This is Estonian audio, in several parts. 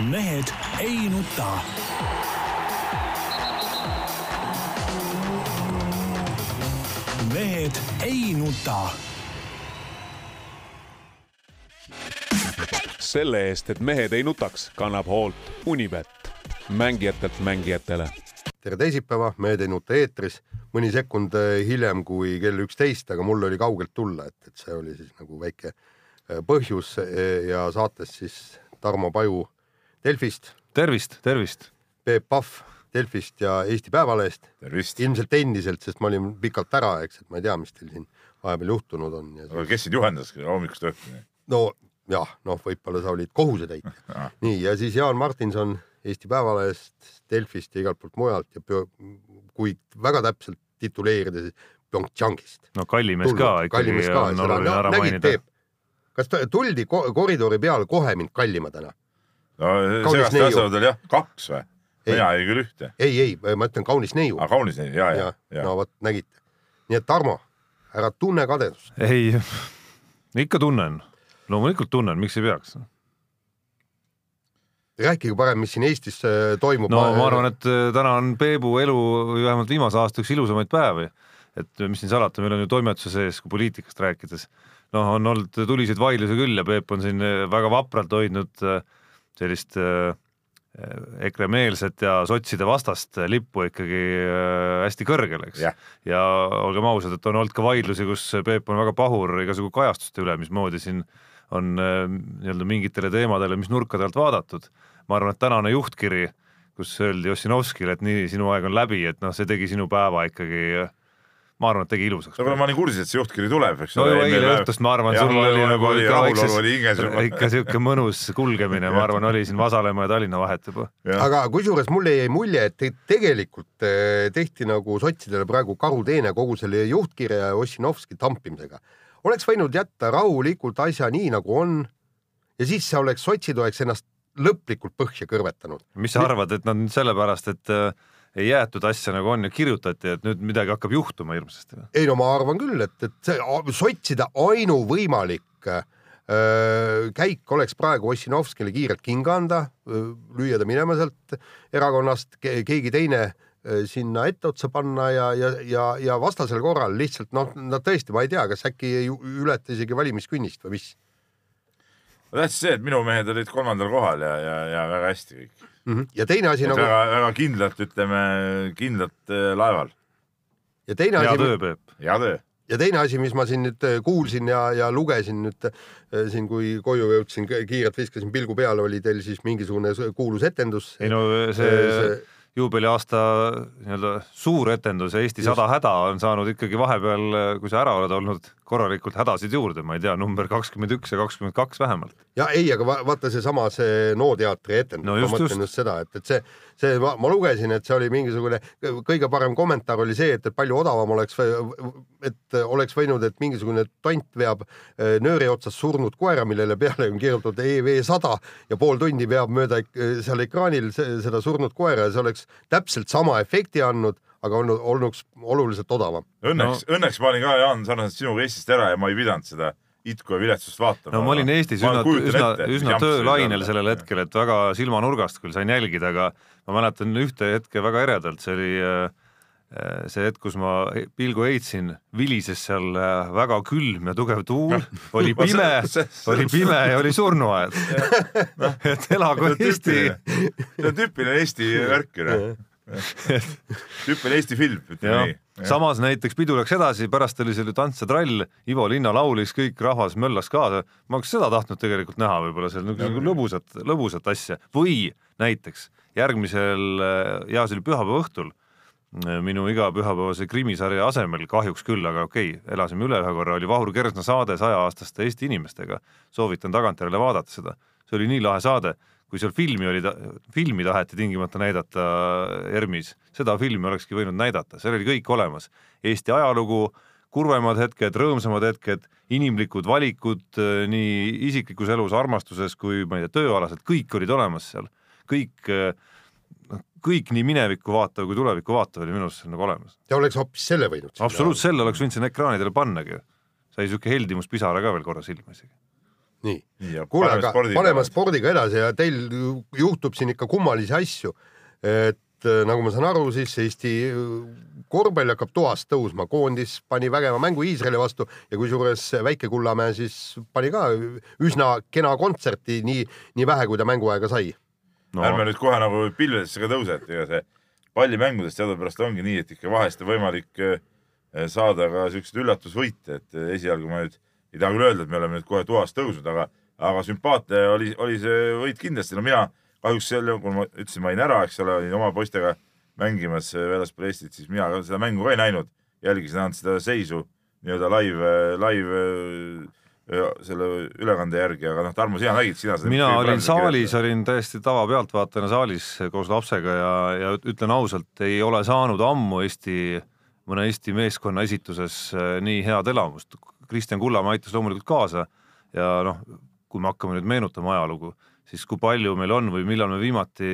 mehed ei nuta. mehed ei nuta. selle eest, et mehed ei nutaks, kannab hoolt Unibet, mängijatelt mängijatele. tere teisipäeva, Mehed ei nuta eetris, mõni sekund eh, hiljem kui kell üksteist, aga mul oli kaugelt tulla, et, et see oli siis nagu väike eh, põhjus eh, ja saates siis Tarmo Paju Delfist, tervist, tervist. Peep Pahv Delfist ja Eesti Päevalehest. tervist. ilmselt endiselt, sest ma olin pikalt ära, eks, et ma ei tea, mis teil siin vahepeal juhtunud on. aga kes sind juhendas hommikust õhtuni? no jah, noh, võib-olla sa olid kohusetäitja. nii, ja siis Jaan Martinson Eesti Päevalehest, Delfist ja igalt poolt mujalt ja kui väga täpselt tituleerida, siis PyeongChangist. no kallimees ka ikkagi kallimees ka, on oluline ära mainida. Kas ta- tuldi ko koridori peal kohe mind kallima täna? No Kaunis segaste neiu. asjaolud oli jah, kaks või? mina ei küll ühte. ei, ei, ma ütlen kaunis neiu. aga kaunis neiu, ja, ja, ja, no vot, nägite. nii et Tarmo, ära tunne kadedust. ei, ikka tunnen, loomulikult tunnen, miks ei peaks? rääkige parem, mis siin Eestis äh, toimub. no ma arvan, et äh, täna on Peebu elu vähemalt viimase aasta üks ilusamaid päevi. et mis siin salata, meil on ju toimetuse sees, kui poliitikast rääkides, noh, on olnud tuliseid vaidlusi küll ja Peep on siin äh, väga vapralt hoidnud äh, sellist äh, EKRE-meelset ja sotside vastast lippu ikkagi äh, hästi kõrgel, eks Jah. ja olgem ausad, et on olnud ka vaidlusi, kus Peep on väga pahur igasugu kajastuste üle, mismoodi siin on äh, nii-öelda mingitele teemadele, mis nurkade alt vaadatud. ma arvan, et tänane juhtkiri, kus öeldi Ossinovskile, et nii, sinu aeg on läbi, et noh, see tegi sinu päeva ikkagi, ma arvan, et tegi ilusaks. no ma olin kursis, et see juhtkiri tuleb, eks no ole. ju eile õhtust, ma arvan, sul oli nagu ikka väikses, ikka sihuke mõnus kulgemine, ma arvan, oli siin Vasalemma ja Tallinna vahet juba. aga kusjuures mulle jäi mulje, et te- tegelikult eh, tehti nagu sotsidele praegu karuteene kogu selle juhtkirja ja Ossinovski tampimisega. oleks võinud jätta rahulikult asja nii, nagu on ja siis see oleks, sotsid oleks ennast lõplikult põhja kõrvetanud. mis sa arvad, et nad sellepärast, et äh, ei jäetud asja nagu on ja kirjutati, et nüüd midagi hakkab juhtuma hirmsasti ei no ma arvan küll, et, et see sotside ainuvõimalik öö, käik oleks praegu Ossinovskile kiirelt kinga anda, lüüa ta minema sealt erakonnast, keegi teine öö, sinna etteotsa panna ja, ja, ja, ja vastasel korral lihtsalt noh, nad tõesti, ma ei tea, kas äkki ei ületa isegi valimiskünnist või mis tähtis see, et minu mehed olid kolmandal kohal ja, ja, ja väga hästi kõik. Mm. -hmm. ja teine asi et nagu väga, väga kindlalt, ütleme, kindlalt äh, laeval. ja teine hea asi, töö, Peep. hea töö. ja teine asi, mis ma siin nüüd äh, kuulsin ja, ja lugesin nüüd äh, siin, kui koju jõudsin, kiirelt viskasin pilgu peale, oli teil siis mingisugune kuulus etendus. ei no see, see juubeliaasta nii-öelda suur etendus Eesti Just. sada häda on saanud ikkagi vahepeal, kui sa ära oled olnud, korralikult hädasid juurde, ma ei tea, number kakskümmend üks ja kakskümmend kaks vähemalt. ja ei, aga va- vaata seesama see NO teatri etendus No ma mõtlen just. seda, et, et see, see, ma lugesin, et see oli mingisugune kõige parem kommentaar oli see, et, et palju odavam oleks, et oleks võinud, et mingisugune tont veab eh, nööri otsas surnud koera, millele peale on kirjutatud EV sada ja pool tundi veab mööda eh, seal ekraanil se- seda surnud koera ja see oleks täpselt sama efekti andnud, aga olnud, olnuks oluliselt odavam. Õnneks no., õnneks ma olin ka, Jaan, sarnaselt sinuga Eestist ära ja ma ei pidanud seda itku ja viletsust vaatama. no ma olin Eestis üsna, üsna, üsna töölainel sellel hetkel, et väga silmanurgast küll sain jälgida, aga ma mäletan ühte hetke väga eredalt, see oli äh, see hetk, kus ma pilgu heitsin, vilises seal äh, väga külm ja tugev tuul, oli Ma pime oli pime ja oli surnuaed. et elagu Eesti. see on tüüpiline Eesti värk ju noh. tüüpiline Eesti film, ütleme nii., samas näiteks pidu läks edasi, pärast oli ju tants ja trall, Ivo Linna laulis, kõik rahvas möllas kaasa. ma oleks seda tahtnud tegelikult näha, võib-olla seal nagu lõbusat, lõbusat asja. Või näiteks järgmisel, ja see oli pühapäeva õhtul, minu igapühapäevase krimisarja asemel kahjuks küll, aga okei okay,, elasime üle ühe korra, oli Vahur Kersna saade saja-aastaste Eesti inimestega. soovitan tagantjärele vaadata seda, see oli nii lahe saade kui seal filmi oli, filmi taheti tingimata näidata ERM-is, seda filmi olekski võinud näidata, seal oli kõik olemas. Eesti ajalugu, kurvemad hetked, rõõmsamad hetked, inimlikud valikud eh, nii isiklikus elus, armastuses kui ma ei tea, tööalaselt, kõik olid olemas seal. kõik, noh, kõik nii minevikku vaatav kui tulevikku vaatav oli minu arust nagu olemas. ja oleks hoopis selle võinud. absoluutselt, selle oleks võinud sinna ekraanidele pannagi. sai siuke heldimuspisara ka veel korra silma isegi. Nii. Nii kuule, aga paneme spordiga edasi ja teil ju- juhtub siin ikka kummalisi asju. et äh, nagu ma saan aru, siis Eesti äh, korvpall hakkab toast tõusma, koondis pani vägeva mängu Iisraeli vastu ja kusjuures Väike Kullamäe siis pani ka üsna kena kontserti, nii, nii vähe, kui ta mänguaega sai. no. Ärme nüüd kohe nagu pilvedesse ka tõuse, et ega see pallimängudest teadupärast ongi nii, et ikka vahest on võimalik eh, saada ka siukseid üllatusvõite, et esialgu ma nüüd ei taha küll öelda, et me oleme nüüd kohe toast tõusnud, aga, aga sümpaatne oli, oli see võit kindlasti, no mina kahjuks sel juhul, kui ma ütlesin, ma olin ära, eks ole, olin oma poistega mängimas eh, väljaspool Eestit, siis mina seda mängu ka ei näinud, jälgisin ainult seda seisu nii-öelda live, live eh, selle ülekande järgi, aga noh, Tarmo, sina nägid, sina seda mina olin saalis, olin täiesti tavapealtvaatajana saalis koos lapsega ja, ja ütlen ausalt, ei ole saanud ammu Eesti, mõne Eesti meeskonna esituses nii head elamust. Kristjan Kullamäe aitas loomulikult kaasa ja noh, kui me hakkame nüüd meenutama ajalugu, siis kui palju meil on või millal me viimati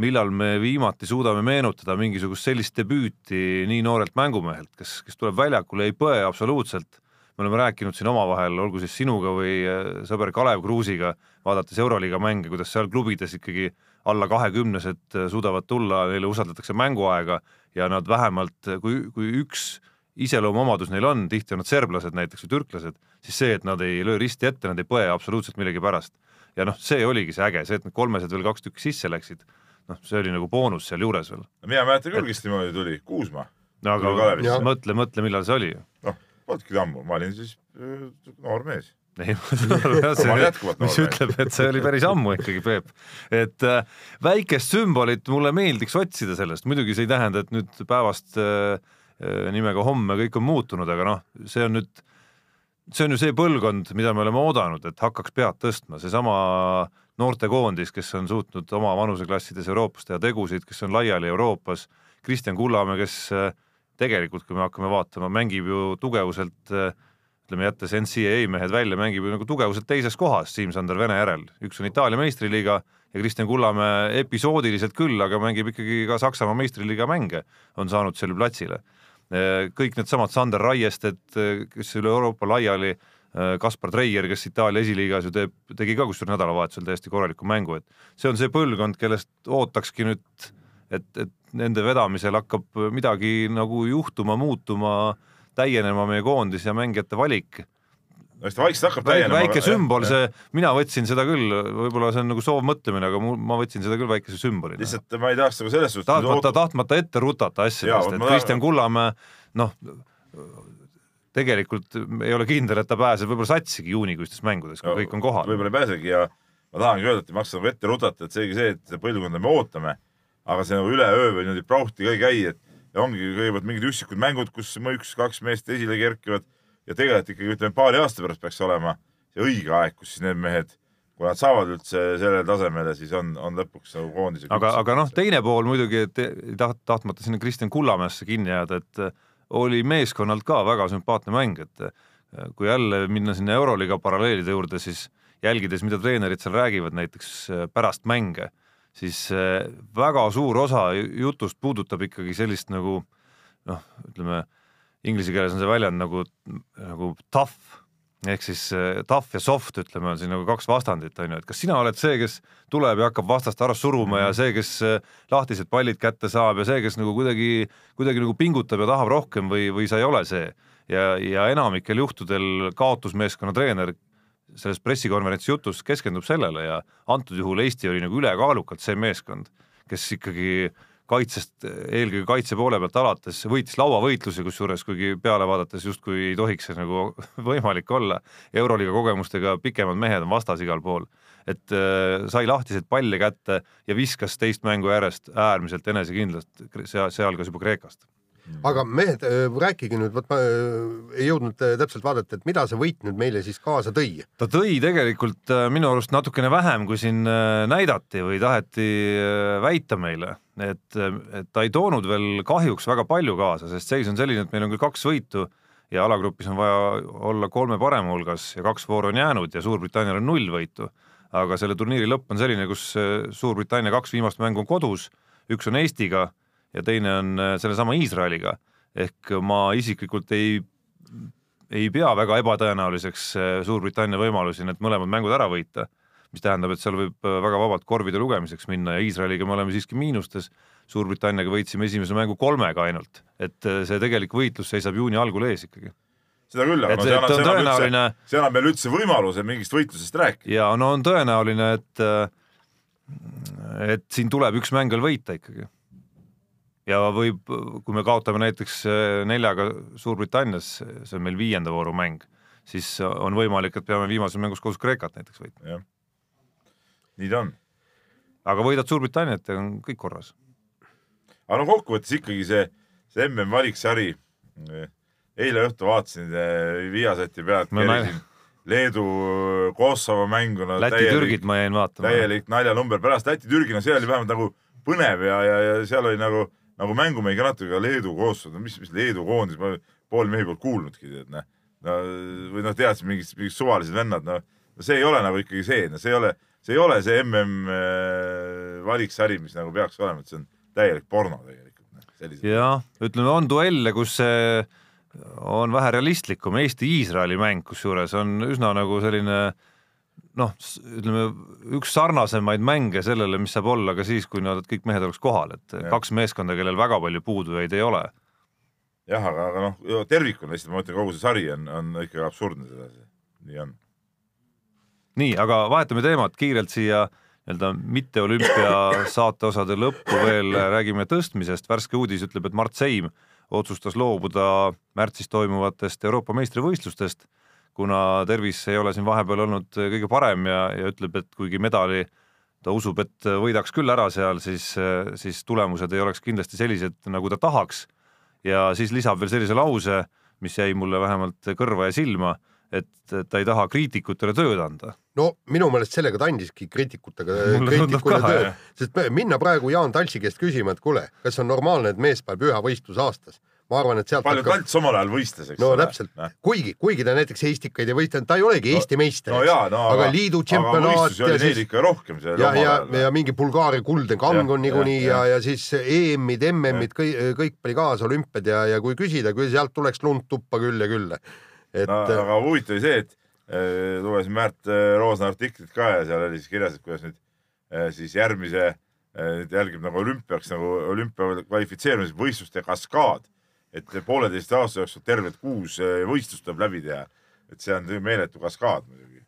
millal me viimati suudame meenutada mingisugust sellist debüüti nii noorelt mängumehelt, kes, kes tuleb väljakule, ei põe absoluutselt. me oleme rääkinud siin omavahel, olgu siis sinuga või äh, sõber Kalev Kruusiga, vaadates Euroliiga mänge, kuidas seal klubides ikkagi alla kahekümnesed äh, suudavad tulla, neile usaldatakse mänguaega ja nad vähemalt, kui, kui üks iseloomuomadus neil on, tihti on nad serblased näiteks või türklased, siis see, et nad ei löö risti ette, nad ei põe absoluutselt millegipärast. ja noh, see oligi see äge, see, et need kolmesed veel kaks tükki sisse läksid, noh, see oli nagu boonus sealjuures veel. no mina mäletan küll, kes niimoodi tuli, Kuusma. no aga mõtle, mõtle, millal see oli. noh, polnudki ammu, ma olin siis äh, noor mees. ei, mis ütleb, et see oli päris ammu ikkagi, Peep. et äh, väikest sümbolit mulle meeldiks otsida sellest, muidugi see ei tähenda, et nüüd päevast äh, nimega homme kõik on muutunud, aga noh, see on nüüd, see on ju see põlvkond, mida me oleme oodanud, et hakkaks pead tõstma, seesama noortekoondis, kes on suutnud oma vanuseklassides Euroopas teha tegusid, kes on laiali Euroopas, Kristjan Kullamäe, kes äh, tegelikult, kui me hakkame vaatama, mängib ju tugevuselt äh, ütleme, jättes NCAA mehed välja, mängib ju nagu tugevuselt teises kohas Siim-Sander Vene järel, üks on Itaalia meistriliiga ja Kristjan Kullamäe episoodiliselt küll, aga mängib ikkagi ka Saksamaa meistriliiga mänge, on saanud seal platsile. Kõik needsamad Sander Raiested, kes üle Euroopa laiali, Kaspar Treier, kes Itaalia esiliigas ju teeb, tegi ka kusjuures nädalavahetusel täiesti korraliku mängu, et see on see põlvkond, kellest ootakski nüüd, et, et nende vedamisel hakkab midagi nagu juhtuma, muutuma, täienema meie koondis ja mängijate valik ta vaikselt hakkab täienema. väike sümbol, see, mina võtsin seda küll, võib-olla see on nagu soovmõtlemine, aga mu, ma võtsin seda küll väikese sümbolina. lihtsalt ma ei tahaks nagu selles suhtes. tahtmata, tahtmata ette rutata asjadest, et Kristjan Kullamäe noh, tegelikult ei ole kindel, et ta pääseb võib-olla satsigi juunikuistes mängudes, kui kõik on kohal. võib-olla ei pääsegi ja ma tahangi öelda, et ei maksa nagu ette rutata, et seegi see, et põlvkonda me ootame, aga see nagu üleöö või niimoodi prauhti ka ei käi, et ja ongi kõigepealt mingid üksikud mängud, kus üks-kaks meest esile kerkivad ja tegelikult ikkagi ütleme paari aasta pärast peaks olema see õige aeg, kus siis need mehed, kui nad saavad üldse sellele tasemele, siis on, on lõpuks nagu koondise aga, aga noh, teine pool muidugi, et taht-, tahtmata sinna Kristjan Kullamäesse kinni jääda, et äh, oli meeskonnalt ka väga sümpaatne mäng, et äh, kui jälle minna sinna Euroliiga paralleelide juurde, siis jälgides, mida treenerid seal räägivad näiteks äh, pärast mänge, siis väga suur osa jutust puudutab ikkagi sellist nagu noh, ütleme inglise keeles on see väljend nagu, nagu tough. Ehk siis eh, tough ja soft, ütleme, on siin nagu kaks vastandit, on ju, et kas sina oled see, kes tuleb ja hakkab vastast ära suruma ja see, kes eh, lahtised pallid kätte saab ja see, kes nagu kuidagi, kuidagi nagu pingutab ja tahab rohkem või, või sa ei ole see. ja, ja enamikel juhtudel kaotusmeeskonna treener selles pressikonverentsi jutus keskendub sellele ja antud juhul Eesti oli nagu ülekaalukalt see meeskond, kes ikkagi kaitsest, eelkõige kaitse poole pealt alates võitis lauavõitlusi, kusjuures kuigi peale vaadates justkui ei tohiks see nagu võimalik olla. euroliiga kogemustega pikemad mehed on vastas igal pool, et äh, sai lahtiseid palle kätte ja viskas teist mängu järjest äärmiselt enesekindlalt, seal, sealhulgas juba Kreekast. aga mehed, rääkige nüüd, vot ma öö, ei jõudnud öö, täpselt vaadata, et mida see võit nüüd meile siis kaasa tõi. ta tõi tegelikult äh, minu arust natukene vähem, kui siin äh, näidati või taheti äh, väita meile, et, et ta ei toonud veel kahjuks väga palju kaasa, sest seis on selline, et meil on küll kaks võitu ja alagrupis on vaja olla kolme parema hulgas ja kaks vooru on jäänud ja Suurbritannial on null võitu. aga selle turniiri lõpp on selline, kus äh, Suurbritannia kaks viimast mängu on kodus, üks on Eestiga ja teine on äh, sellesama Iisraeliga ehk ma isiklikult ei ei pea väga ebatõenäoliseks äh, Suurbritannia võimalusi need mõlemad mängud ära võita, mis tähendab, et seal võib äh, väga vabalt korvide lugemiseks minna ja Iisraeliga me oleme siiski miinustes, Suurbritanniaga võitsime esimese mängu kolmega ainult, et äh, see tegelik võitlus seisab juuni algul ees ikkagi. seda küll, aga Et no see- annab, see annab üldse tõenäoline-, see annab meile üldse võimaluse mingist võitlusest rääkida. ja no on tõenäoline, et et siin tuleb üks mäng veel võita ikkagi. ja võib, kui me kaotame näiteks äh, neljaga Suurbritannias, see on meil viienda vooru mäng, siis on võimalik, et peame viimases mängus koos Kreekat näiteks võitma. Nii ta on. aga võidad Suurbritanniat ja on kõik korras. aga no kokkuvõttes ikkagi see, see MM valiksari, eile õhtul vaatasin eh, Viasati pealt No no, nal- Leedu-Kosovo mängu, no Läti-Türgit ma jäin vaatama. täielik naljanumber, pärast Läti-Türgi, no see oli vähemalt nagu põnev ja, ja, ja seal oli nagu, nagu mängumehi ka natuke Leedu-Kosovo, no mis, mis Leedu koondis, ma pool mehi polnud kuulnudki, tead noh. no või noh, teadsin mingid, mingid suvalised vennad, no no see ei ole nagu ikkagi see, no see ei ole, see ei ole see MM valiksari, mis nagu peaks olema, et see on täielik porno tegelikult, noh, jah, ütleme on duelle, kus see on vähe realistlikum, Eesti-Iisraeli mäng kusjuures on üsna nagu selline noh, ütleme üks sarnasemaid mänge sellele, mis saab olla ka siis, kui nad kõik mehed oleks kohal, et Jah. kaks meeskonda, kellel väga palju puudujaid ei ole. jah, aga, aga noh, tervikuna lihtsalt ma mõtlen, kogu see sari on, on ikkagi absurdne sedasi, nii on. nii, aga vahetame teemat kiirelt siia nii-öelda mitte olümpia saateosade lõppu veel. Räägime tõstmisest, värske uudis ütleb, et Mart Seim otsustas loobuda märtsis toimuvatest Euroopa meistrivõistlustest, kuna tervis ei ole siin vahepeal olnud kõige parem ja, ja ütleb, et kuigi medali ta usub, et võidaks küll ära seal, siis, siis tulemused ei oleks kindlasti sellised, nagu ta tahaks. ja siis lisab veel sellise lause, mis jäi mulle vähemalt kõrva ja silma, et ta ei taha kriitikutele tööd anda. no minu meelest sellega ta andiski kriitikutega, kriitikule ka, töö jah., sest minna praegu Jaan Taltsi käest küsima, et kuule, kas on normaalne, et mees paneb ühe võistluse aastas, ma arvan, et sealt palju Talts omal ajal võistles, eks no ole. täpselt, kuigi, kuigi ta näiteks Eestikaid ei võistelnud, ta ei olegi Eesti meister, no no aga liidu tšempionaat ja siis ikka rohkem seal ja, ja, ja mingi Bulgaaria kuldne kang on niikuinii jah, ja, ja siis EM-id, MM-id, kõik, kõik pani kaasa olümpiad ja, ja kui küsida, kui sealt tuleks lund tuppa küll ja küll. Et no, aga huvitav oli see, et äh, lugesin Märt äh, Roosna artiklit ka ja seal oli siis kirjas, et kuidas nüüd äh, siis järgmise äh, nüüd jälgib nagu olümpiaks nagu olümpia kvalifitseerumise võistluste kaskaad, et pooleteist aasta jooksul tervelt kuus äh, võistlust tuleb läbi teha. et see on meeletu kaskaad muidugi.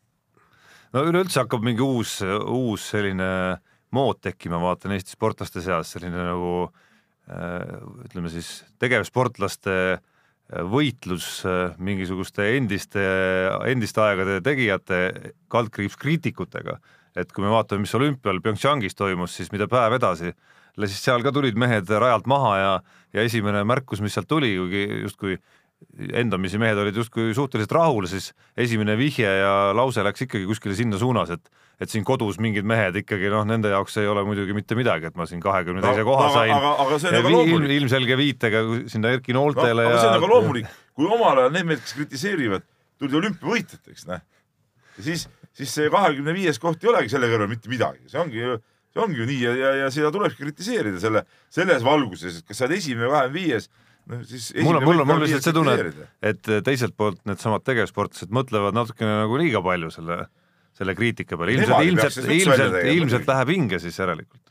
no üleüldse hakkab mingi uus, uus selline mood tekkima, vaatan Eesti sportlaste seas selline nagu äh, ütleme siis tegevsportlaste äh, võitlus äh, mingisuguste endiste, endiste aegade tegijate kaldkriips kriitikutega. et kui me vaatame, mis olümpial Pyeongchangis toimus, siis mida päev edasi, siis seal ka tulid mehed rajalt maha ja, ja esimene märkus, mis sealt tuli, kuigi justkui endamisi mehed olid justkui suhteliselt rahul, siis esimene vihje ja lause läks ikkagi kuskile sinna suunas, et et siin kodus mingid mehed ikkagi noh, nende jaoks ei ole muidugi mitte midagi, et ma siin kahekümne teise koha sain aga, aga see on nagu loomulik. ilmselge viitega sinna Erki no, Nooltele aga ja see on nagu loomulik, kui omal ajal need mehed, kes kritiseerivad, tulid olümpiavõitjateks, noh. ja siis, siis see kahekümne viies koht ei olegi selle kõrval mitte midagi, see ongi ju, see ongi ju nii ja, ja, ja seda tulebki kritiseerida selle, selles valguses, et kas sa oled esimene kahekümne viies, noh siis mul on, mul on, mul on lihtsalt see tunne, et, et teiselt poolt needsamad tegevsportlased mõtlevad natukene nagu liiga palju selle, selle kriitika peale, ilmselt, ilmselt ilmselt, ilmselt läheb hinge siis järelikult.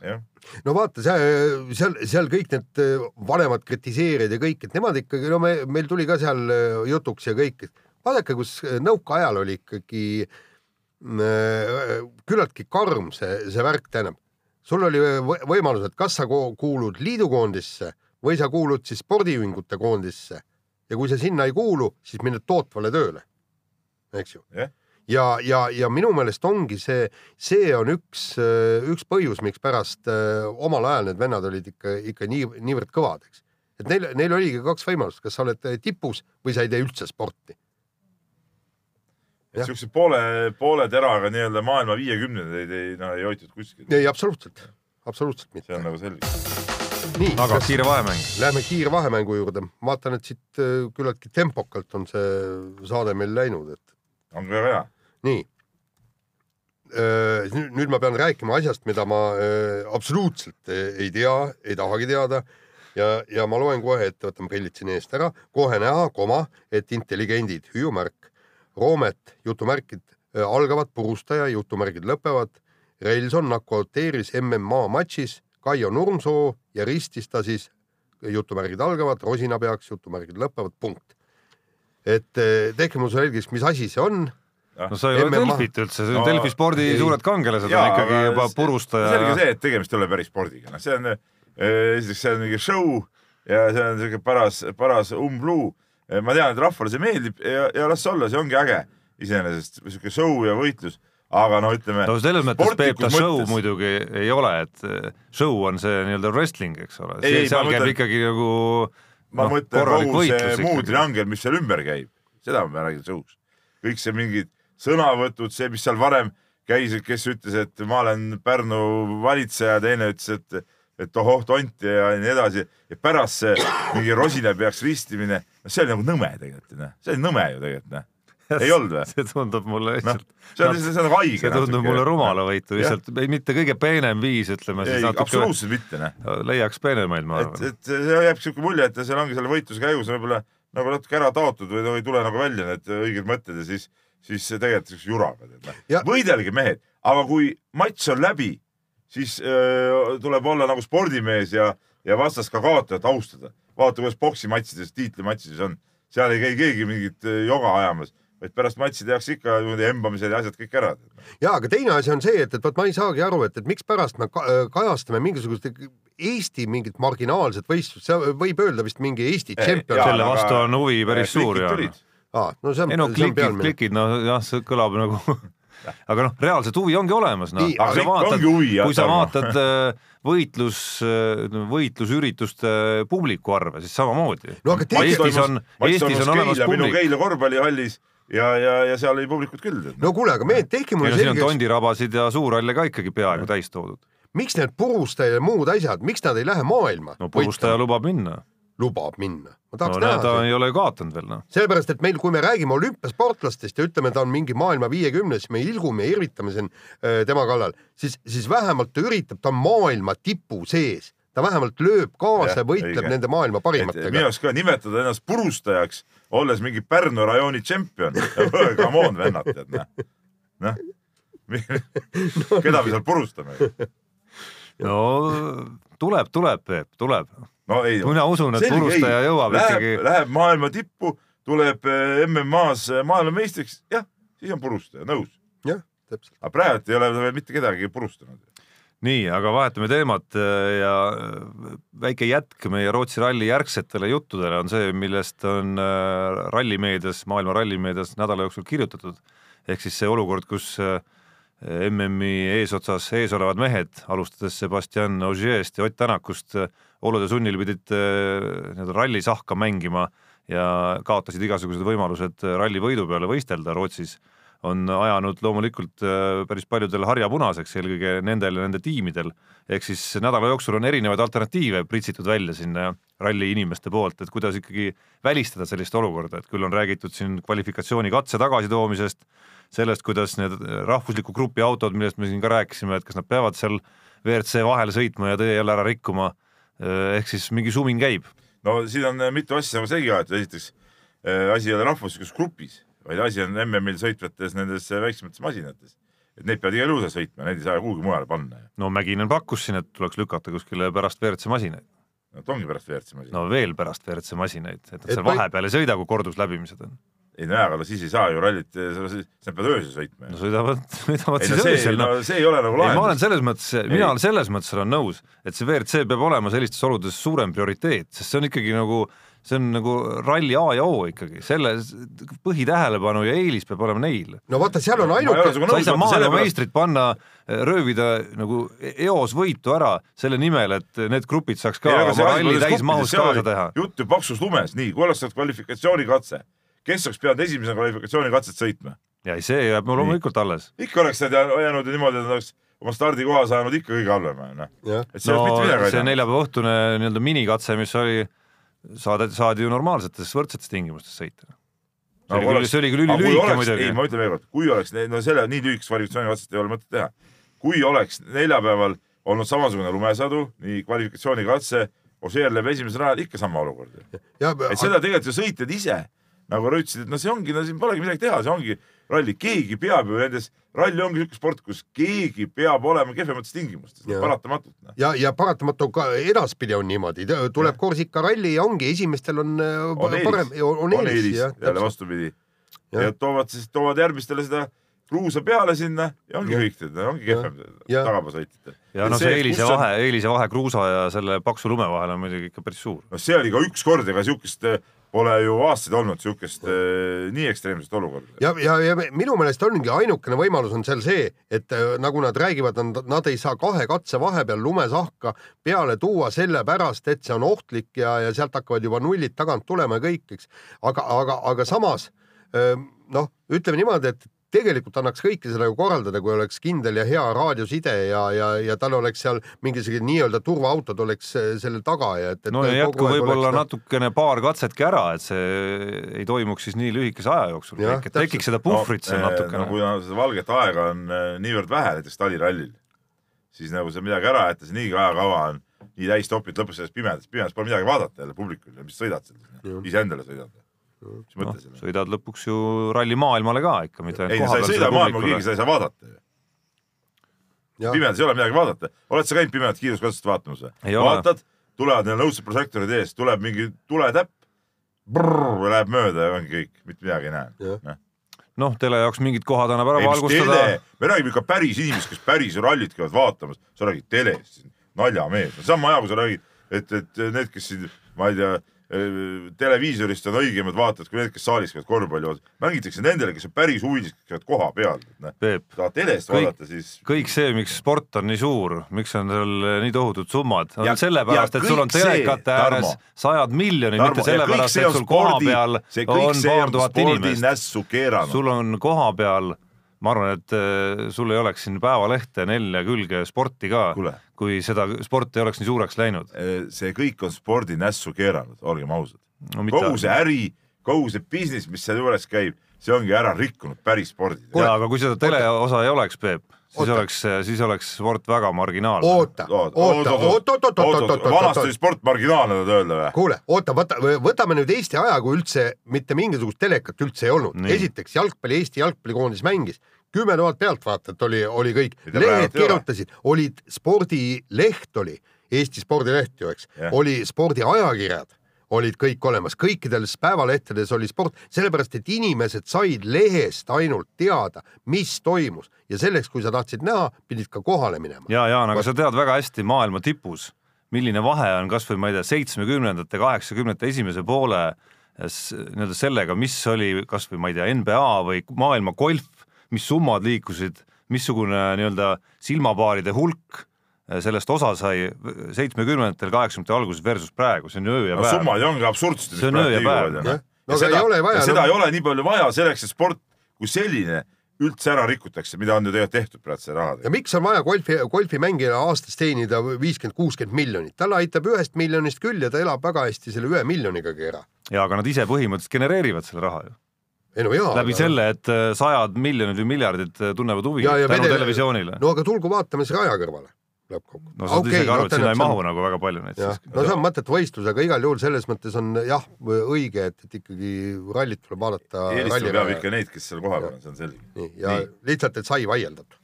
no vaata, seal, seal, seal kõik need äh, vanemad kritiseerijad ja kõik, et nemad ikkagi, no me, meil tuli ka seal äh, jutuks ja kõik, vaadake, kus äh, nõukaajal oli ikkagi äh, küllaltki karm see, see värk, tähendab. sul oli võ- võimalus, et kas sa kuulud liidukoondisse või sa kuulud siis spordiühingute koondisse ja kui sa sinna ei kuulu, siis mined tootvale tööle, eks ju jah, ja, ja, ja minu meelest ongi see, see on üks, üks põhjus, mikspärast äh, omal ajal need vennad olid ikka, ikka nii, niivõrd kõvad, eks. et neil, neil oligi kaks võimalust, kas sa oled tipus või sa ei tee üldse sporti. et siukse poole, poole teraga nii-öelda maailma viiekümnendaid ei, no ei hoitud kuskil. ei, absoluutselt, absoluutselt see mitte on. nagu selge. nii, aga kas kiire vahemäng. lähme kiire vahemängu juurde, vaatan, et siit äh, küllaltki tempokalt on see saade meil läinud, et on väga hea. nii. nüüd ma pean rääkima asjast, mida ma öö, absoluutselt ei tea, ei tahagi teada. ja, ja ma loen kohe ette, võtame prillid siin eest ära, kohe näha, koma, et intelligendid, hüüumärk, Roomet, jutumärgid äh, algavad, purustaja, jutumärgid lõpevad, Relson nokauteeris MMA matšis Kaio Nurmsoo ja ristis ta siis, jutumärgid algavad, Rosina peaks, jutumärgid lõpevad, punkt. et eh, tehke mulle selgeks, mis asi see on. no sa ei ole. Delfit üldse, see on No, Delfi spordi ei. suured kangelased on Jaa, ikkagi aga juba purustaja selge see, et tegemist ei ole päris spordiga, noh, see on, esiteks see on mingi show ja see on siuke paras, paras umbluu. ma tean, et rahvale see meeldib ja, ja las olla, see ongi äge iseenesest, siuke show ja võitlus, aga no ütleme. no selles mõttes Peep ta show muidugi ei ole, et eh, show on see nii-öelda wrestling, eks ole, seal käib mõtlen- ikkagi nagu ma noh, mõtlen kogu see muu triangel, mis seal ümber käib, seda ma räägin show's. kõik see mingid sõnavõtud, see, mis seal varem käis, et kes ütles, et ma olen Pärnu valitseja, teine ütles, et, et ohoh tont ja nii edasi ja pärast see mingi rosina peaks ristimine, no see oli nagu nõme tegelikult, noh, see oli nõme ju tegelikult, noh. Ei olnud või? see tundub mulle lihtsalt, see on, see on nagu haige. see tundub mulle rumalavõitu lihtsalt, mitte kõige peenem viis, ütleme siis ei, natuke absoluutselt mitte, noh. leiaks peenemaid, ma et, arvan. et see jääb siuke mulje, et seal ongi selle võitluse käigus võib-olla nagu natuke ära taotud või no ei tule nagu välja need õiged mõtted ja siis, siis see tegelikult siukse juraga tead Ja- noh. võidelge mehed, aga kui matš on läbi, siis öö, tuleb olla nagu spordimees ja, ja vastast ka kaotajat austada. vaata, kuidas poksimatšides, tiitlimatšides on, seal ei käi keegi mingit joga ajamas, vaid pärast matši tehakse ikka niimoodi embamised ja asjad kõik ära. ja aga teine asi on see, et, et vot ma ei saagi aru, et, et mikspärast me ka, äh, kajastame mingisugust Eesti mingit marginaalset võistlust, see võib öelda vist mingi Eesti tšempion selle aga- vastu on huvi päris suur ja tulid. ah,. no see on, ei no klikid, klikid, no jah, see kõlab nagu aga noh, reaalset huvi ongi olemas, noh ongi huvi, jah, kui sa vaatad äh, võitlus, võitlusürituste publiku arve, siis samamoodi. No Eestis on, Eestis on olemas minu publik. Keila korvpallihallis ja, ja, ja seal oli publikut küll. no kuule, aga mehed, tehke mulle no siin on selgeks, tondirabasid ja suuralle ka ikkagi peaaegu täis toodud. miks need purustaja ja muud asjad, miks nad ei lähe maailma? no purustaja lubab minna. lubab minna. ma no tahaks näe, näha ta seda ei ole ju kaotanud veel, noh. sellepärast, et meil, kui me räägime olümpiasportlastest ja ütleme, ta on mingi maailma viiekümnes, me ilgume ja irvitame siin äh, tema kallal, siis, siis vähemalt ta üritab, ta on maailma tipu sees, ta vähemalt lööb kaasa ja võitleb õige. nende maailma minu parimatega. jaoks ka nimetada ennast purustajaks, olles mingi Pärnu rajooni tšempion. Come on, vennad, tead noh. noh, keda me seal purustame? no tuleb, tuleb, Peep, tuleb. no ei. mina usun, et purustaja jõuab läheb, ikkagi. Läheb maailma tippu, tuleb eh, MM-as maailmameistriks, jah, siis on purustaja, nõus. jah, täpselt. aga praegu ei ole ta veel mitte kedagi purustanud. nii, aga vahetame teemat äh, ja äh, väike jätk meie Rootsi ralli järgsetele juttudele on see, millest on äh, rallimeedias, maailma rallimeedias nädala jooksul kirjutatud. ehk siis see olukord, kus MM-i eesotsas ees olevad mehed, alustades Sebastian Ogier'st ja Ott Tänakust, olude sunnil pidid nii-öelda rallisahka mängima ja kaotasid igasugused võimalused ralli võidu peale võistelda Rootsis on ajanud loomulikult äh, päris paljudel harja punaseks, eelkõige nendel ja nende tiimidel. ehk siis nädala jooksul on erinevaid alternatiive pritsitud välja sinna ralli inimeste poolt, et kuidas ikkagi välistada sellist olukorda, et küll on räägitud siin kvalifikatsioonikatse tagasitoomisest, sellest, kuidas need rahvusliku grupi autod, millest me siin ka rääkisime, et kas nad peavad seal WRC vahele sõitma ja tee jälle ära rikkuma. ehk siis mingi sumin käib. no siin on eh, mitu asja nagu segi aetud, esiteks asi ei ole rahvuslikus grupis, vaid asi on MM-il sõitvates nendes väiksemates masinates. et neid peavad igal juhul sõitma, neid ei saa kuhugi mujale panna. no Mäkinen pakkus siin, et tuleks lükata kuskile pärast WRC masinaid. Nad ongi pärast WRC masin no.. no veel pärast WRC masinaid, et nad Et seal vahepeal ei sõida, kui kordusläbimised on. ei no jaa, aga no siis ei saa ju rallit, sa pead öösel sõitma no sõidavad, sõidavad ei siis no see, öösel, no noh. see ei ole nagu ei, ma olen lahendus. selles mõttes, mina olen selles mõttes olen nõus, et see WRC peab olema sellistes oludes suurem prioriteet, sest see on ikkagi nagu, see on nagu ralli A ja O ikkagi, selle põhitähelepanu ja eelis peab olema neil. no vaata, seal on ei ainuke, sa ei saa maailmameistrit panna, röövida nagu eos võitu ära selle nimel, et need grupid saaks ka oma ralli täismahus kaasa teha. jutt ju paksus lumes, nii, kui oleks olnud kvalifikatsioonikatse, kes oleks pidanud esimesena kvalifikatsioonikatset sõitma? ja ei, see jääb mul loomulikult alles. ikka oleks nad jää- jäänud niimoodi, et nad oleks oma stardikoha saanud ikka kõige halvema, noh. jah, et see oleks no mitte midagi see neljapäeva õhtune nii-öelda minikatse, mis oli, saadeti, saadi ju normaalsetes võrdsetes tingimustes sõita. see oli küll, see oli küll ülilühike muidugi ei,. ma ütlen veel kord, kui oleks, no selle nii lühikest kvalifikatsioonikatset ei ole mõtet teha. kui oleks neljapäeval olnud samasugune lumesadu, nii kvalifikatsioonikatse Ožeer läheb esimesel rajal ikka sama olukord et seda tegelikult ju sõitjad ise nagu ütlesid, et no see ongi, no siin polegi midagi teha, see ongi ralli, keegi peab ju nendes, ralli ongi niisugune sport, kus keegi peab olema kehvemates tingimustes, paratamatult. noh. ja, ja paratamatu ka edaspidi on niimoodi, tuleb Korsika ralli ja ongi esimestel on, äh, on parem, eelis, on eelis, jah, jälle vastupidi. Ja toovad siis, toovad järgmistele seda kruusa peale sinna ja ongi kõik, ongi kehvem Jah. tagapaasõitjatel. ja no see eelise vahe, eelise vahe kruusa ja selle paksu lume vahel on muidugi ikka päris suur. no see oli ka üks kord, ega siukest eh, pole ju aastaid olnud, siukest eh, nii ekstreemset olukorda. ja, ja, ja minu meelest ongi ainukene võimalus on seal see, et äh, nagu nad räägivad, nad ei saa kahe katse vahepeal lumesahka peale tuua sellepärast, et see on ohtlik ja, ja sealt hakkavad juba nullid tagant tulema ja kõik, eks. aga, aga, aga samas öö, noh, ütleme niimoodi, et tegelikult annaks kõike seda ju korraldada, kui oleks kindel ja hea raadioside ja, ja, ja tal oleks seal mingisugune nii-öelda turvaautod oleks äh, selle taga ja et, et no ja jätku võib-olla oleks- natukene paar katsetki ära, et see ei toimuks siis nii lühikese aja jooksul et tekiks seda puhvrit seal no, natukene no,. kui no, seda valget aega on eh, niivõrd vähe näiteks talirallil, siis nagu sa midagi ära jätta, see niigi ajakava on nii täis topid, lõpuks selles pimedas, pimedas pole midagi vaadata jälle publikul ja mis sõidad seal, iseendale sõidad. Mis noh mõte, sellel on? sõidad lõpuks ju ralli maailmale ka ikka, mitte ei, sa ei sõida maailma, keegi sa ei saa vaadata ju. Pimedas ei ole midagi vaadata. oled sa käinud pimedat kiiruskatsest vaatamas või? vaatad, tulevad need nõudsed prožektorid ees, tuleb mingi tuletäpp, läheb mööda ja ongi kõik, mitte midagi ei Jah. näe. noh, tele jaoks mingid kohad annab ära ei mis valgustada me räägime ikka päris inimesest, kes päris rallit käivad vaatamas, sa räägid telest, naljamees, sama hea, kui sa räägid, et, et need, kes siin, ma ei tea, televiisorist on õigemad vaatajad kui need, kes saalis käivad korvpalli vaatamas. mängitakse nendele, kes on päris huvilised, kes käivad koha peal. Peep, tahad telest Kõik- vaadata, siis kõik see, miks sport on nii suur, miks on seal nii tohutud summad, on sellepärast, et sul on telekate ääres sajad miljonid, mitte sellepärast, et sul koha peal on paar tuhat inimest. sul on koha peal, ma arvan, et äh, sul ei oleks siin päevalehte nelja külge sporti ka Kuule., kui seda sport ei oleks nii suureks läinud. see kõik on spordi nässu keeranud, olgem ausad. no kogu see äri, kogu see business, mis seal juures käib, see ongi ära rikkunud päris spordi. jaa, aga kui seda teleosa ei oleks, Peep, siis Oota. oleks, siis oleks sport väga marginaalne. oota, oota, oota, oota, oota, oota, oota, vanasti oota oli, sport marginaalne, tahad öelda või? kuule, oota, võta, võtame nüüd Eesti aja, kui üldse mitte mingisugust telekat üldse ei olnud. Esiteks jalgpalli, Eesti jalgpallikoondis mängis, kümme tuhat pealtvaatajat oli, oli kõik, lehed kirjutasid, olid spordileht oli, Eesti spordileht ju, eks. Oli spordiajakirjad olid kõik olemas, kõikides päevalehtedes oli sport, sellepärast et inimesed said lehest ainult teada, mis toimus. Ja selleks, kui sa tahtsid näha, pidid ka kohale minema. ja, Jaan, aga sa tead väga hästi maailma tipus, milline vahe on kasvõi ma ei tea, seitsmekümnendate, kaheksakümnendate esimese poole nii-öelda sellega, mis oli kasvõi ma ei tea, NBA või maailma golf, mis summad liikusid, missugune nii-öelda silmapaaride hulk sellest osa sai seitsmekümnendatel, kaheksakümnendate alguses versus praegu, see on öö ja no päev. summad ju ongi absurdsed. See on öö ja päev. No aga ei ole vaja, seda no ei ole nii palju vaja selleks, et sport kui selline üldse ära rikutakse, mida on ju tegelikult tehtud praegu selle ja rahaga. miks on vaja golfi, golfimängijale aastas teenida viiskümmend, kuuskümmend miljonit, talle aitab ühest miljonist küll ja ta elab väga hästi selle ühe miljonigagi ära. ja aga nad ise põhimõtteliselt genereerivad selle raha ju. ei no jaa. läbi selle, et eh, sajad miljonid või miljardid eh, tunnevad huvi Ja- ja tänu vedel- televisioonile. no aga tulgu vaatame siis raja kõrvale lõppkokkuvõttes. no sa saad isegi aru, et sinna ei mahu nagu väga palju neid siis,. no see on mõttetu võistlus, aga igal juhul selles mõttes on jah, õige, et, et ikkagi rallit tuleb vaadata. eelistama peab ikka neid, kes seal kohapeal on, see on selge. nii, ja Nii. lihtsalt, et sai vaieldud.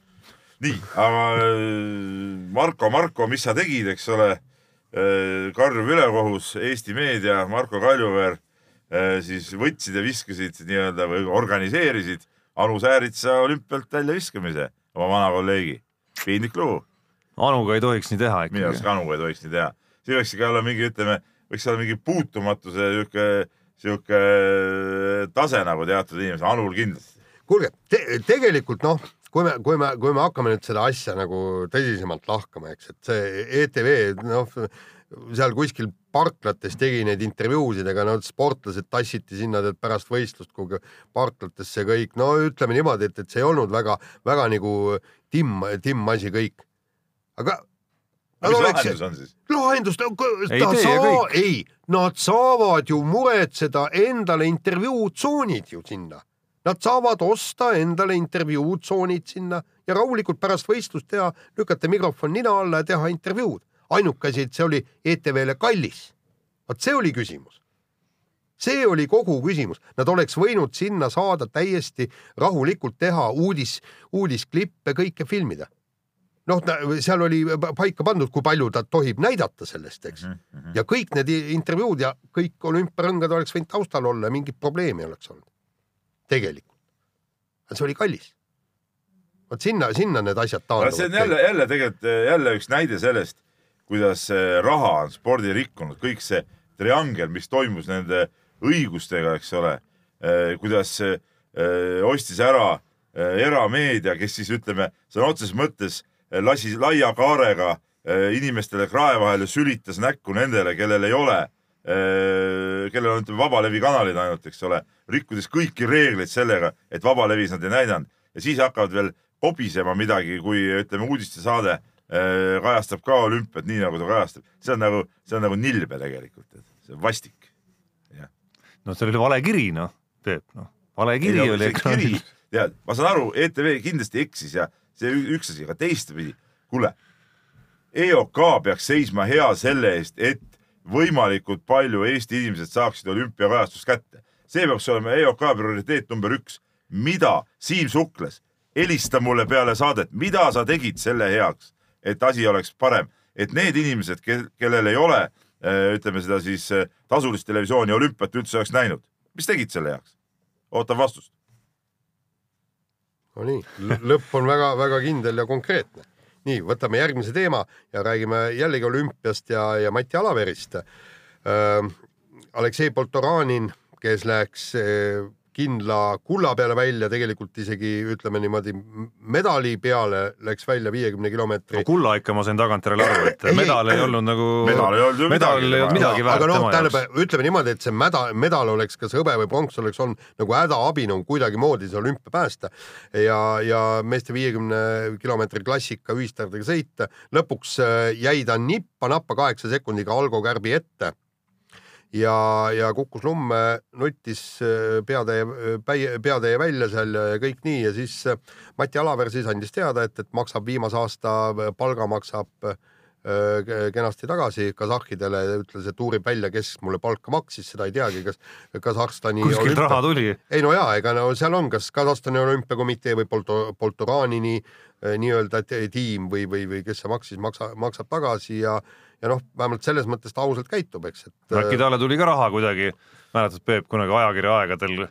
nii, aga äh, Marko, Marko, mis sa tegid, eks ole, karjuv ülekohus, Eesti meedia, Marko Kaljuveer äh, siis võtsid ja viskasid nii-öelda või organiseerisid Anu Sääritsa olümpialt väljaviskamise, oma vana kolleegi. piinlik lugu, Anuga ei tohiks nii teha minu arust ikkagi. ka Anu ei tohiks nii teha. see võiks ikka olla mingi, ütleme, võiks olla mingi puutumatuse sihuke, sihuke tase nagu teatud inimesel, Anul kindlasti. kuulge te,, tegelikult noh, kui me, kui me, kui me hakkame nüüd seda asja nagu tõsisemalt lahkama, eks, et see ETV noh, seal kuskil parklates tegi neid intervjuusid, ega no sportlased tassiti sinna tead pärast võistlust kuhugi parklatesse kõik, no ütleme niimoodi, et, et see ei olnud väga, väga nagu timm, timm asi kõik. Aga mis lahendus on siis? tee ja kõik. ei, nad saavad ju muretseda endale intervjuutsoonid ju sinna. Nad saavad osta endale intervjuutsoonid sinna ja rahulikult pärast võistlust teha, lükata mikrofon nina alla ja teha intervjuud. ainuke asi, et see oli ETV-le kallis. vot see oli küsimus. see oli kogu küsimus, nad oleks võinud sinna saada täiesti rahulikult teha uudis, uudisklippe, kõike filmida. noh, seal oli paika pandud, kui palju ta tohib näidata sellest, eks mm. -hmm. ja kõik need intervjuud ja kõik olümpiarõngad oleks võinud taustal olla, mingit probleemi ei oleks olnud. tegelikult. see oli kallis. vot sinna, sinna need asjad aga see on taanduvad. jälle, jälle tegelikult eh, jälle üks näide sellest, kuidas eh, raha on spordi rikkunud, kõik see triangel, mis toimus nende õigustega, eks ole, kuidas eh, ostis ära erameedia, kes siis ütleme, sõna otseses mõttes lasi laia kaarega eh, inimestele krae vahele, sülitas näkku nendele, kellel ei ole, kellel on ütleme vabalevi kanalid ainult, eks ole, rikkudes kõiki reegleid sellega, et vabalevis nad ei näidanud ja siis hakkavad veel kobisema midagi, kui ütleme uudistesaade eh, kajastab ka olümpiat nii nagu ta kajastab, see on nagu, see on nagu nilbe tegelikult, see on vastik. no see oli vale kiri, noh, Peep, noh, vale kiri oli ekraanil. tead, ma saan aru, ETV kindlasti eksis ja see üks asi, aga teistpidi, kuule, EOK peaks seisma hea selle eest, et võimalikult palju Eesti inimesed saaksid olümpiakajastust kätte. see peaks olema EOK prioriteet number üks. mida, Siim Suklas, helista mulle peale saadet, mida sa tegid selle heaks, et asi oleks parem, et need inimesed, kellel ei ole äh, ütleme seda siis äh, tasulist televisiooni olümpiat üldse oleks näinud, mis tegid selle heaks? ootan vastust. Nonii, lõpp on väga-väga kindel ja konkreetne. nii, võtame järgmise teema ja räägime jällegi olümpiast ja, ja Mati Alaverist äh,. Aleksei Poltoranin, kes läks äh, kindla kulla peale välja, tegelikult isegi ütleme niimoodi medali peale läks välja viiekümne kilomeetri no kulla ikka ma sain tagantjärele aru, et medal ei olnud nagu, Medal ei olnud ju medal midagi tema midagi väärt aga noh, tema tähendab jaoks., ütleme niimoodi, et see mäda, medal oleks kas hõbe või pronks oleks olnud nagu hädaabi nagu kuidagimoodi see olümpia päästa ja, ja meeste viiekümne kilomeetri klassika ühistardega sõita. lõpuks äh, jäi ta nippa-nappa kaheksa sekundiga Algo Kärbi ette ja, ja kukkus lumme, nuttis äh, peatäie, peatäie välja seal ja ja kõik nii ja siis äh, Mati Alaver siis andis teada, et, et maksab viimase aasta palga maksab äh, kenasti tagasi kasahhidele, ütles, et uurib välja, kes mulle palka maksis, seda ei teagi, kas Kasahstani kuskilt raha tuli. ei no jaa, ega no seal on kas Kasahstani olümpiakomitee või Polto-, Poltoranini nii-öelda tiim või, või, või kes see maksis, maksa, maksab tagasi ja ja noh, vähemalt selles mõttes ta ausalt käitub, eks, et äkki talle tuli ka raha kuidagi, mäletad Peep kunagi ajakirja aegadel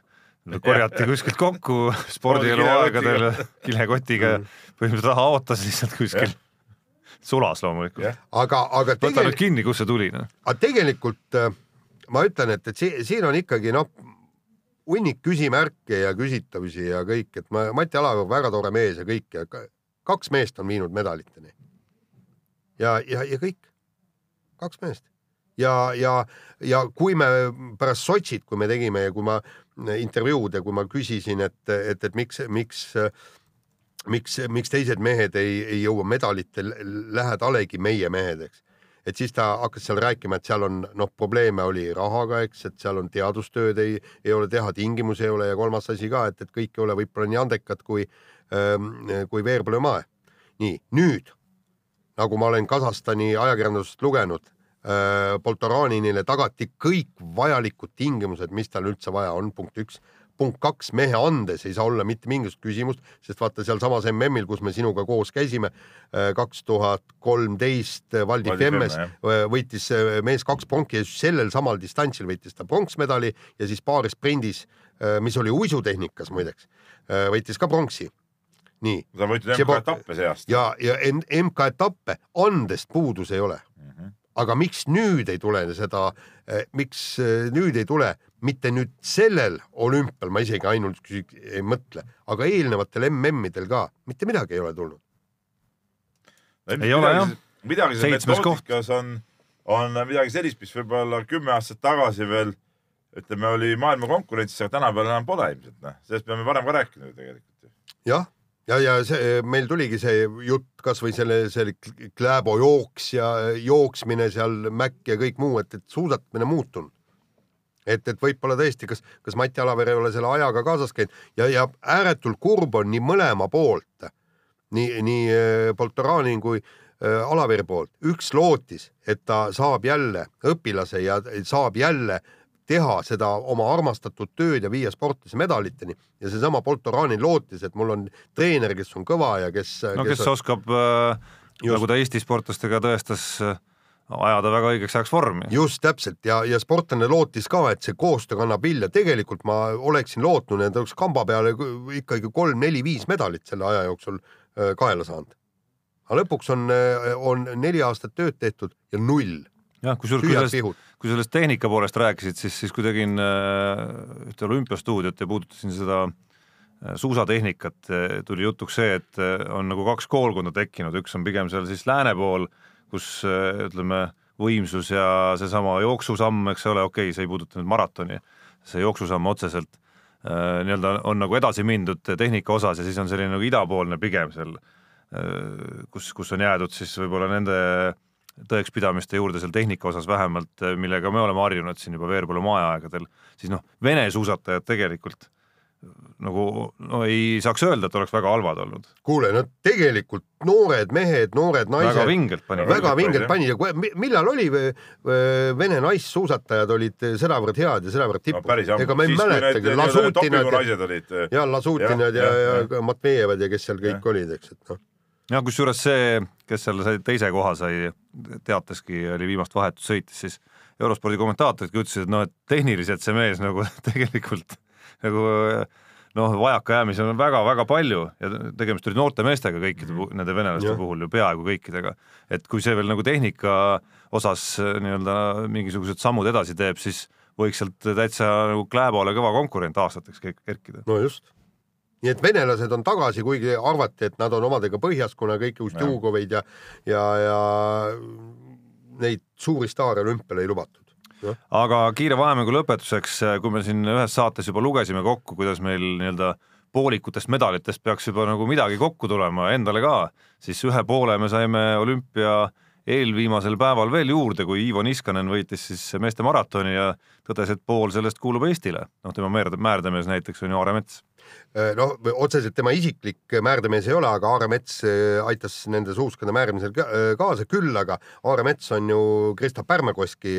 korjati kuskilt kokku spordielu aegadel kilekotiga ja põhimõtteliselt raha ootas lihtsalt kuskil. sulas loomulikult. Aga, aga võta nüüd kinni, kust see tuli, noh. aga tegelikult äh, ma ütlen, et, et siin, siin on ikkagi noh, hunnik küsimärke ja küsitavusi ja kõik, et ma, Mati Alav väga tore mees ja kõik ja ka- kaks meest on viinud medaliteni. ja, ja, ja kõik, kaks meest ja, ja, ja kui me pärast Sotšit, kui me tegime ja kui ma intervjuud ja kui ma küsisin, et, et, et miks, miks, miks, miks teised mehed ei, ei jõua medalite lähedalegi meie mehed, eks. et siis ta hakkas seal rääkima, et seal on noh, probleeme oli rahaga, eks, et seal on teadustööd ei, ei ole teha, tingimusi ei ole ja kolmas asi ka, et, et kõik ei ole võib-olla nii andekad kui, kui Veerpalu-Mae. nii nüüd nagu ma olen Kasahstani ajakirjandusest lugenud, Poltoraninile tagati kõik vajalikud tingimused, mis tal üldse vaja on, punkt üks. punkt kaks, mehe andes ei saa olla mitte mingisugust küsimust, sest vaata sealsamas MM-il, kus me sinuga koos käisime, kaks tuhat kolmteist Valdi Femmes Femme, võitis äh, mees kaks pronki ja sellel samal distantsil võitis ta pronksmedali ja siis paari sprindis, mis oli uisutehnikas muideks, võitis ka pronksi. nii, See po- MK-etappe see aasta. ja, ja MK-etappe andest puudus ei ole. aga miks nüüd ei tule seda, miks eh, nüüd ei tule, mitte nüüd sellel olümpial, ma isegi ainult küsi- ei mõtle, aga eelnevatel MM-idel ka, mitte midagi ei ole tulnud. Ei ole, jah. midagi seal metoodikas on, on midagi sellist, mis võib-olla kümme aastat tagasi veel ütleme, oli maailma konkurentsis, aga tänapäeval enam pole ilmselt, noh, sellest peame varem ka rääkinud ju tegelikult. jah, ja, ja see meil tuligi see jutt kasvõi selle, selle Kläbo jooks ja jooksmine seal mäkk ja kõik muu, et, et suusatamine muutunud. et, et võib-olla tõesti, kas, kas Mati Alaver ei ole selle ajaga kaasas käinud ja, ja ääretult kurb on nii mõlema poolt, nii, nii äh, Poltoranin kui Alaveri poolt, üks lootis, et ta saab jälle õpilase ja saab jälle teha seda oma armastatud tööd ja viia sportlase medaliteni ja seesama Poltoranin lootis, et mul on treener, kes on kõva ja kes no kes oskab äh,, nagu ta Eesti sportlastega tõestas äh,, ajada väga õigeks ajaks vormi. just täpselt ja, ja sportlane lootis ka, et see koostöö kannab vilja, tegelikult ma oleksin lootnud, et oleks kamba peale ikkagi kolm-neli-viis medalit selle aja jooksul äh, kaela saanud. aga lõpuks on, on neli aastat tööd tehtud ja null, jah, kusjuures kui sellest. Kui sellest tehnika poolest rääkisid, siis, siis kui tegin äh, ühte olümpiastuudiot ja puudutasin seda äh, suusatehnikat, tuli jutuks see, et äh, on nagu kaks koolkonda tekkinud, üks on pigem seal siis lääne pool, kus äh, ütleme, võimsus ja seesama jooksusamm, eks ole, okei okay,, see ei puuduta nüüd maratoni, see jooksusamm otseselt äh, nii-öelda on nagu edasi mindud tehnika osas ja siis on selline nagu idapoolne pigem seal äh, kus, kus on jäädud siis võib-olla nende tõekspidamiste juurde seal tehnika osas vähemalt, millega me oleme harjunud siin juba Veerpalu maajaegadel, siis noh, Vene suusatajad tegelikult nagu no ei saaks öelda, et oleks väga halvad olnud, kuule, no tegelikult noored mehed, noored väga naised, vingelt panid. väga vingelt jah. panid ja millal oli võ- Vene naissuusatajad olid sedavõrd head ja sedavõrd no päris ammu. ega ma ei mäletagi, Lasutinad ja, ja Lasutinad ja, Jah, ja, jah, ja Matvejevad ja kes seal kõik olid, eks, et noh, ja kusjuures see, kes seal sai teise koha sai, teateski oli viimast vahetust sõitis, siis eurospordi kommentaatoridki ütlesid, et noh, et tehniliselt see mees nagu tegelikult nagu noh, vajakajäämisi on väga-väga palju ja tegemist oli noorte meestega kõikide mm -hmm. nende venelaste Jah. puhul ju peaaegu kõikidega. et kui see veel nagu tehnika osas äh, nii-öelda mingisugused sammud edasi teeb, siis võiks sealt täitsa nagu Kläbole kõva konkurent aastateks ker- kerkida. no just. Nii et venelased on tagasi, kuigi arvati, et nad on omadega põhjas, kuna kõik Ustjugoveid ja, ja, ja neid suuri staare olümpiale ei lubatud. aga kiire vahemängu lõpetuseks, kui me siin ühes saates juba lugesime kokku, kuidas meil nii-öelda poolikutest medalitest peaks juba nagu midagi kokku tulema endale ka, siis ühe poole me saime olümpia eelviimasel päeval veel juurde, kui Ivo Niskanen võitis siis meeste maratoni ja tõdes, et pool sellest kuulub Eestile. noh, tema määrd-, määrdemees näiteks on ju Aare Mets. noh, otseselt tema isiklik määrdemees ei ole, aga Aare Mets eh, aitas nende suuskade määramisel ka- kaasa, küll aga Aare Mets on ju Krista Pärmekoski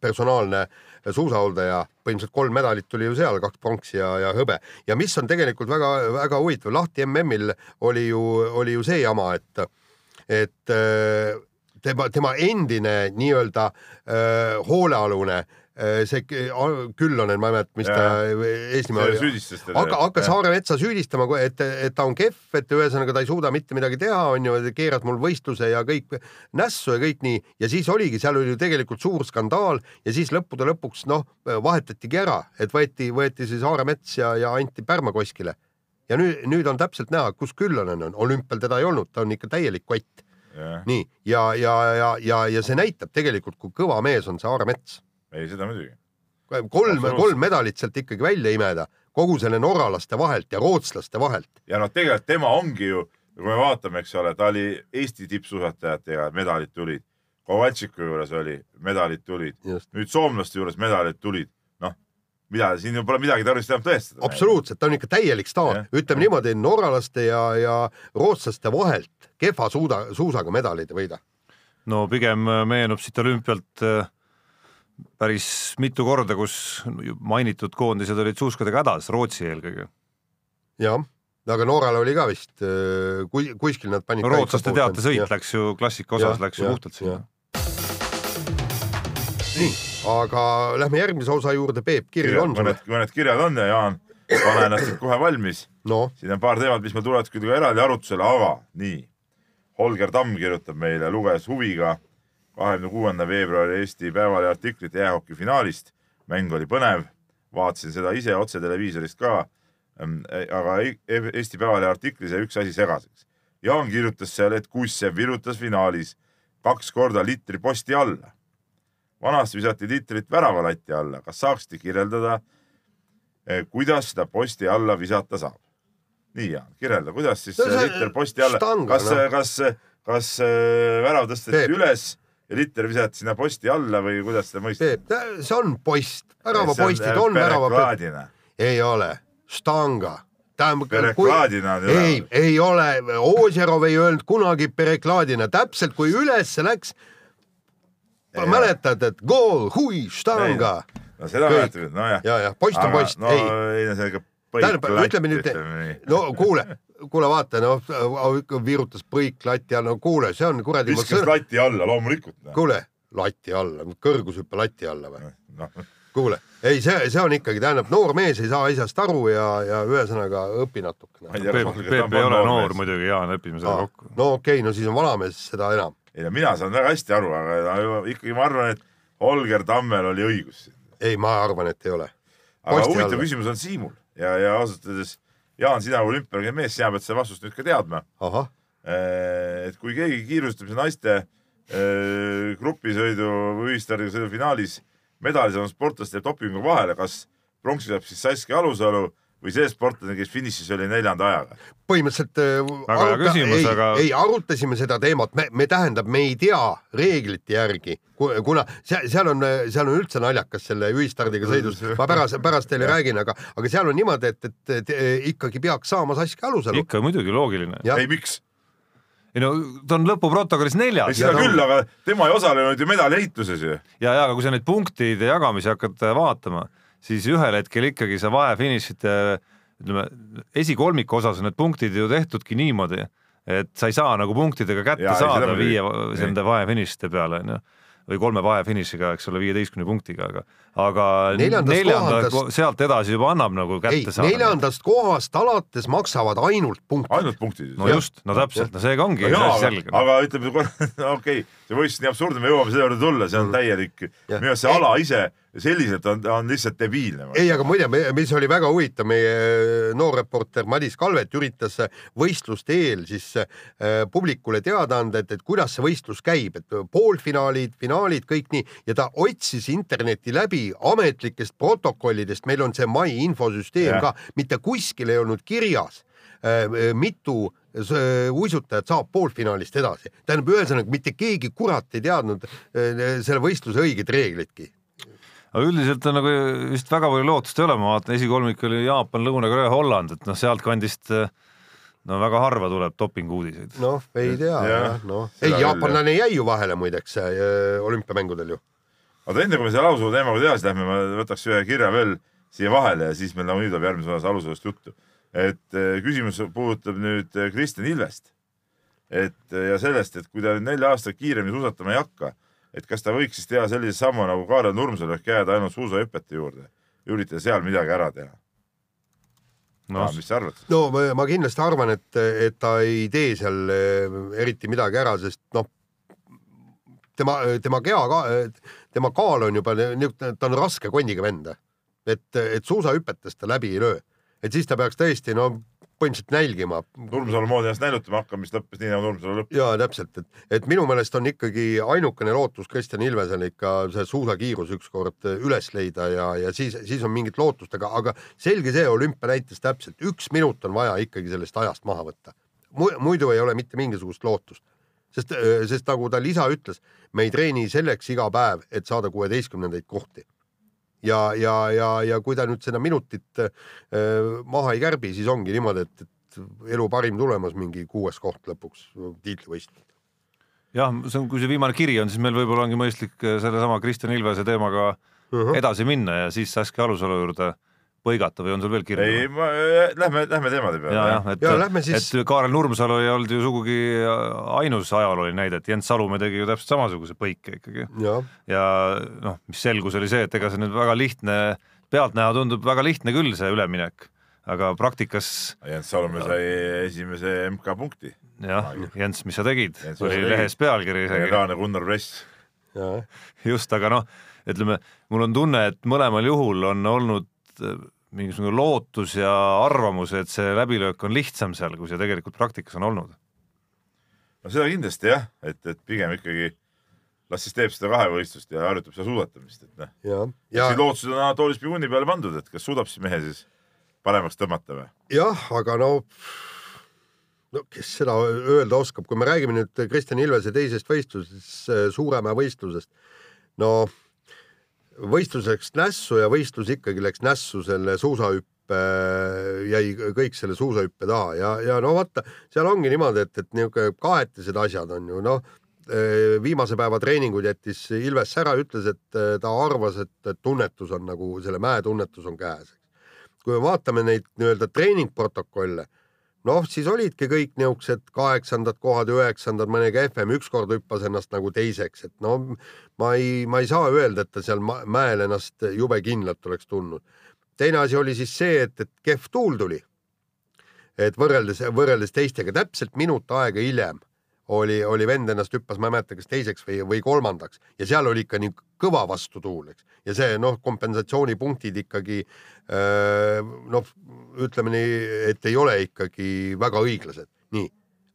personaalne suusaholdaja, põhimõtteliselt kolm medalit tuli ju seal, kaks pronksi ja, ja hõbe. ja mis on tegelikult väga-väga huvitav, lahti MM-il oli ju, oli ju see jama, et, et tema, tema endine nii-öelda äh, hoolealune äh, see K- A- Küllonen, ma ei mäleta, mis ta Eestimaa see oli, aga hakkas Saare Metsa süüdistama, et, et ta on kehv, et ühesõnaga ta ei suuda mitte midagi teha, on ju, keerad mul võistluse ja kõik nässu ja kõik nii. Ja siis oligi, seal oli ju tegelikult suur skandaal ja siis lõppude lõpuks noh, vahetatigi ära, et võeti, võeti siis Saare Mets ja, ja anti Pärmakoskile. ja nüüd, nüüd on täpselt näha, kus Küllonen on, olümpial teda ei olnud, ta on ikka täielik kott. nii. Ja, ja, ja, ja, ja see näitab tegelikult, kui kõva mees on see Aare Mets. ei, seda muidugi. kolm, kolm medalit sealt ikkagi välja imeda kogu selle norralaste vahelt ja rootslaste vahelt. ja noh, tegelikult tema ongi ju, kui me vaatame, eks ole, ta oli Eesti tippsuusatajatega, medalid tulid. Kovaltšiku juures oli, medalid tulid. nüüd soomlaste juures medalid tulid. noh, mida, siin ju pole midagi tarvis enam tõestada. absoluutselt, ta on ikka täielik staar ütleme niimoodi, norralaste ja, ja rootslaste vahelt kehva suuda, suusaga medaleid ei võida. no pigem meenub siit olümpialt äh, päris mitu korda, kus mainitud koondised olid suuskadega hädas, Rootsi eelkõige. jah, aga Norral oli ka vist, kui kuskil nad panid no rootslaste teatesõit läks ju klassika osas Jah, läks ju puhtalt sinna. nii, aga lähme järgmise osa juurde, Peep, kirju on sul mõned, kirjad on ja Jaan, pane ennast nüüd kohe valmis. no. Siin on paar teemat, mis meil tulevad küll ka eraldi arutusele, aga nii. Holger Tamm kirjutab meile, luges huviga kahekümne kuuenda veebruari Eesti Päevalehe artiklit jäähoki finaalist. mäng oli põnev, vaatasin seda ise otseteleviisorist ka. aga E- E- Eesti Päevalehe artiklis jäi üks asi segaseks. Jaan kirjutas seal, et Kussev virutas finaalis kaks korda litri posti alla. vanasti visati litrit väravalati alla, kas saaksite kirjeldada, kuidas seda posti alla visata saab? nii Jaan, kirjelda, kuidas siis No no, liter posti alla, kas noh., kas, kas värav tõsteti Peep. üles ja liter visati sinna posti alla või kuidas seda mõista? See on post, väravapostid on värava, väravaplaadina. ei ole, stanga, tähendab. Perekladina on ei üleval., ei ole, Ožerov ei öelnud kunagi Perekladina, täpselt kui ülesse läks. mäletad, et goal, hui, štanga no seda mäletad nojah. ja, ja poiss on no ei ei no see ikka tähendab, ütleme nüüd, no kuule, kuule vaata, noh, virutas põik lati alla, no kuule, see on kuradi, viskas lati alla loomulikult. kuule, lati alla, kõrgushüppe lati alla või? noh, kuule, ei, see, see on ikkagi, tähendab, noor mees ei saa asjast aru ja, ja ühesõnaga õpi natukene. Peep, ei on ole noor muidugi, Jaan, lepime selle kokku. no okei okay,, no siis on vanamees seda enam. ei no mina saan väga hästi aru, aga no ikkagi ma arvan, et Holger Tammel oli õigus. ei, ma arvan, et ei ole. aga huvitav küsimus on Siimul ja, ja ausalt öeldes Jaan, sina olümpiamees mees, sina pead seda vastust nüüd ka teadma. ahah, et kui keegi kiirustamise naiste eh, grupisõidu või ühistardiga sõidu finaalis medali saanud sportlast jääb dopingu vahele, kas pronksi saab siis Saskia Alusalu või see sportlane, kes finišis oli neljanda ajaga? põhimõtteliselt äh, Väga hea küsimus, ei, aga- ei arutasime seda teemat, me, me tähendab, me ei tea reeglite järgi, kuna seal, seal on, seal on üldse naljakas selle ühistardiga sõidus, ma pärast, pärast teile räägin, aga, aga seal on niimoodi, et, et, et ikkagi peaks saama Saskia Alusalu. ikka muidugi loogiline. Ei, miks? ei no ta on lõpuprotokollis neljas seda no- küll, aga tema ei osalenud ju medaliehituses ju. ja, ja aga kui sa neid punktide jagamisi hakkad vaatama, siis ühel hetkel ikkagi see vahefinišite ütleme, esikolmiku osas on need punktid ju tehtudki niimoodi, et sa ei saa nagu punktidega kätte ei, ja, saada muidugi. viie nende vahefinišite peale onju või kolme vahefinišiga, eks ole, viieteistkümne punktiga, aga, aga Neljandast neljanda kohandast-, sealt edasi juba annab nagu ei kätte, saada. neljandast kohast alates maksavad ainult punkti. ainult punktid. no just, no täpselt, no seega ongi no jaa, aga, selge. aga ütleme okei okay,, see võistlus nii absurdne, me jõuame selle juurde tulla, see on täielik, Jah. minu arust see ala ise selliselt on, on lihtsalt debiilne. ei, aga muide, mis oli väga huvitav, meie noor reporter Madis Kalvet üritas võistluste eel siis äh, publikule teada anda, et, et kuidas see võistlus käib, et poolfinaalid, finaalid, kõik nii ja ta otsis interneti läbi ametlikest protokollidest, meil on see mai infosüsteem Jah. ka, mitte kuskil ei olnud kirjas äh, mitu uisutajat saab poolfinaalist edasi, tähendab, ühesõnaga mitte keegi kurat ei teadnud äh, selle võistluse õigeid reeglitki aga üldiselt on nagu vist väga palju lootust ei ole, ma vaatan, esikolmik oli Jaapan, Lõuna-Korea, Holland, et noh, sealtkandist no väga harva tuleb dopinguudiseid. noh, ei tea Jah, jah, noh, ei jaapanlane jäi ju vahele muideks äh, olümpiamängudel ju. aga enne kui me selle aluselu teemaga edasi lähme, ma võtaks ühe kirja veel siia vahele ja siis meil nagunii tuleb järgmises osas aluselust juttu. Et eh, küsimus puudutab nüüd eh, Kristjan Ilvest. et eh, ja sellest, et kui ta nüüd nelja aastat kiiremini suusatama ei hakka, et kas ta võiks siis teha sellise sammu nagu Kaarel Nurmsalu ehk jääda ainult suusahüpete juurde ja üritada seal midagi ära teha no.. mis sa arvad? no ma, ma kindlasti arvan, et, et ta ei tee seal eriti midagi ära, sest noh, tema, tema kea ka, tema kaal on juba niisugune, ta on raske kondiga vend. et, et suusahüpetes ta läbi ei löö, et siis ta peaks tõesti no põhimõtteliselt nälgima Nurmsalu moodi ennast näilutama hakkama, mis lõppes nii nagu Nurmsalu lõpp. ja täpselt, et, et minu meelest on ikkagi ainukene lootus Kristjan Ilvesel ikka see suusakiirus ükskord üles leida ja, ja siis, siis on mingit lootust, aga, aga selge see, olümpia näitas täpselt, üks minut on vaja ikkagi sellest ajast maha võtta. muidu ei ole mitte mingisugust lootust, sest, sest nagu ta lisa ütles, me ei treeni selleks iga päev, et saada kuueteistkümnendaid kohti. ja, ja, ja, ja kui ta nüüd seda minutit äh, maha ei kärbi, siis ongi niimoodi, et, et elu parim tulemas, mingi kuues koht lõpuks tiitlivõistlusel. jah, see on, kui see viimane kiri on, siis meil võib-olla ongi mõistlik äh, sellesama Kristjan Ilvese teemaga Mhm. edasi minna ja siis Saskia Alusalu juurde põigata või on sul veel ei, kirju? ma, lähme, lähme teemade peale. ja, jah, et Ja siis- et Kaarel Nurmsalu ei olnud ju sugugi ainus ajalooline näide, et Jens Salumäe tegi ju täpselt samasuguse põike ikkagi jah, ja noh, mis selgus, oli see, et ega see nüüd väga lihtne, pealtnäha tundub väga lihtne küll, see üleminek, aga praktikas Jens Salumäe sai esimese MK punkti. jah, Jens, mis sa tegid oli lehes pealkiri isegi, legendaarne Gunnar Press. just, aga noh, ütleme, mul on tunne, et mõlemal juhul on olnud äh, mingisugune lootus ja arvamus, et see läbilöök on lihtsam seal, kui see tegelikult praktikas on olnud. no seda kindlasti jah, et, et pigem ikkagi las siis teeb seda kahevõistlust ja harjutab seda suusatamist, et noh. ja, ja ja siis lootused on Anatoli Spiguni peale pandud, et kas suudab siis mehe siis paremaks tõmmata või? jah, aga no no kes seda öelda oskab, kui me räägime nüüd Kristjan Ilvese teisest võistlusest, Suuremäe võistlusest, no võistlus läks nässu ja võistlus ikkagi läks nässu selle suusahüppe jäi kõik selle suusahüppe taha ja, ja no vaata, seal ongi niimoodi, et, et niisugune kahetised asjad on ju noh, viimase päeva treeningud jättis Ilves ära, ütles, et eh, ta arvas, et et tunnetus on nagu selle mäetunnetus on käes. kui me vaatame neid nii-öelda treeningprotokolle, noh, siis olidki kõik niisugused kaheksandad kohad, üheksandad, mõni kehvem, ükskord hüppas ennast nagu teiseks, et no ma ei, ma ei saa öelda, et ta seal mäel ennast jube kindlalt oleks tundnud. teine asi oli siis see, et, et kehv tuul tuli. et võrreldes, võrreldes teistega täpselt minut aega hiljem oli, oli vend ennast hüppas, ma ei mäleta, kas teiseks või, või kolmandaks. Ja seal oli ikka nii kõva vastutuul, eks. ja see noh, kompensatsioonipunktid ikkagi öö, noh, ütleme nii, et ei ole ikkagi väga õiglased, nii,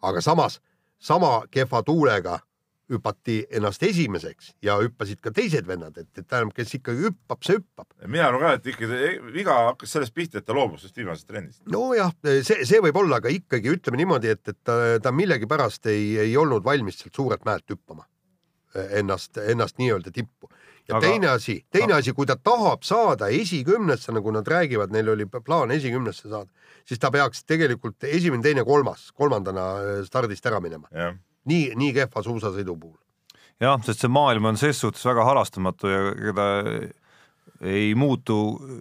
aga samas sama kehva tuulega hüpati ennast esimeseks ja hüppasid ka teised vennad, et, et tähendab, kes ikkagi hüppab, see hüppab. mina arvan ka, et ikkagi viga hakkas sellest pihta, et ta loobus sellest viimasest trennist. nojah, see, see võib olla, aga ikkagi ütleme niimoodi, et, et ta, ta millegipärast ei, ei olnud valmis sealt suurelt mäelt hüppama ennast, ennast nii-öelda tippu. ja Aga- teine asi, teine asi, kui ta tahab saada esikümnesse, nagu nad räägivad, neil oli plaan esikümnesse saada, siis ta peaks tegelikult esimene, teine, kolmas, kolmandana äh, stardist ära minema. jah, nii, nii kehva suusasõidu puhul. jah, sest see maailm on ses suhtes väga halastamatu ja ega ei muutu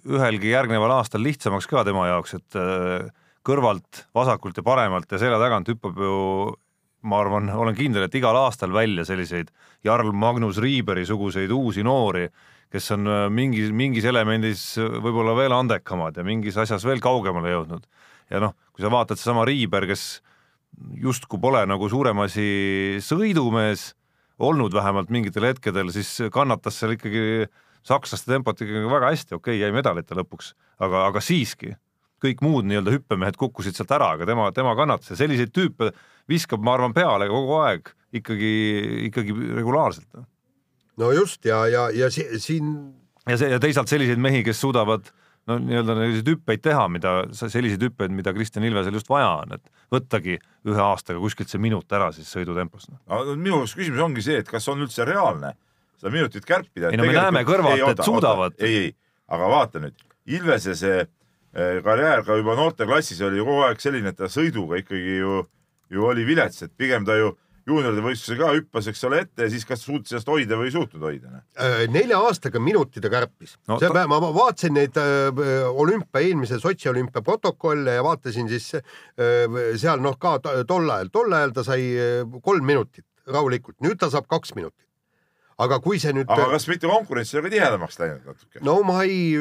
ühelgi järgneval aastal lihtsamaks ka tema jaoks, et äh, kõrvalt, vasakult ja paremalt ja selja tagant hüppab ju ma arvan, olen kindel, et igal aastal välja selliseid Jarl Magnus Riiberi suguseid uusi noori, kes on äh, mingis, mingis elemendis võib-olla veel andekamad ja mingis asjas veel kaugemale jõudnud. ja noh, kui sa vaatad seesama Riiber, kes justkui pole nagu suurem asi sõidumees olnud vähemalt mingitel hetkedel, siis kannatas seal ikkagi sakslaste tempot ikkagi väga hästi, okei okay,, jäi medalita lõpuks, aga, aga siiski kõik muud nii-öelda hüppemehed kukkusid sealt ära, aga tema, tema kannatas ja selliseid tüüpe viskab, ma arvan, peale kogu aeg ikkagi, ikkagi regulaarselt. no just ja, ja, ja si siin ja see ja teisalt selliseid mehi, kes suudavad no nii-öelda selliseid hüppeid teha, mida, selliseid hüppeid, mida Kristjan Ilvesel just vaja on, et võttagi ühe aastaga kuskilt see minut ära siis sõidutempos. aga minu jaoks küsimus ongi see, et kas on üldse reaalne seda minutit kärpida. Ei no me näeme kõrvalt, et suudavad. ei, ei, aga vaata nüüd, Ilvese see eh, karjäär ka juba noorteklassis oli ju kogu aeg selline, et ta sõiduga ikkagi ju, ju oli vilets, et pigem ta ju juunioride võistluse ka hüppas, eks ole, ette ja siis kas suutis ennast hoida või ei suutnud hoida. noh. äh, nelja aastaga minuti ta kärpis No see ta- ma vaatasin neid äh, olümpia, eelmise Sotši olümpia protokolle ja vaatasin siis äh, seal noh, ka to- tol ajal, tol ajal ta sai kolm minutit rahulikult, nüüd ta saab kaks minutit. aga kui see nüüd aga kas mitte konkurents ei ole ka tihedamaks läinud natuke? no ma ei,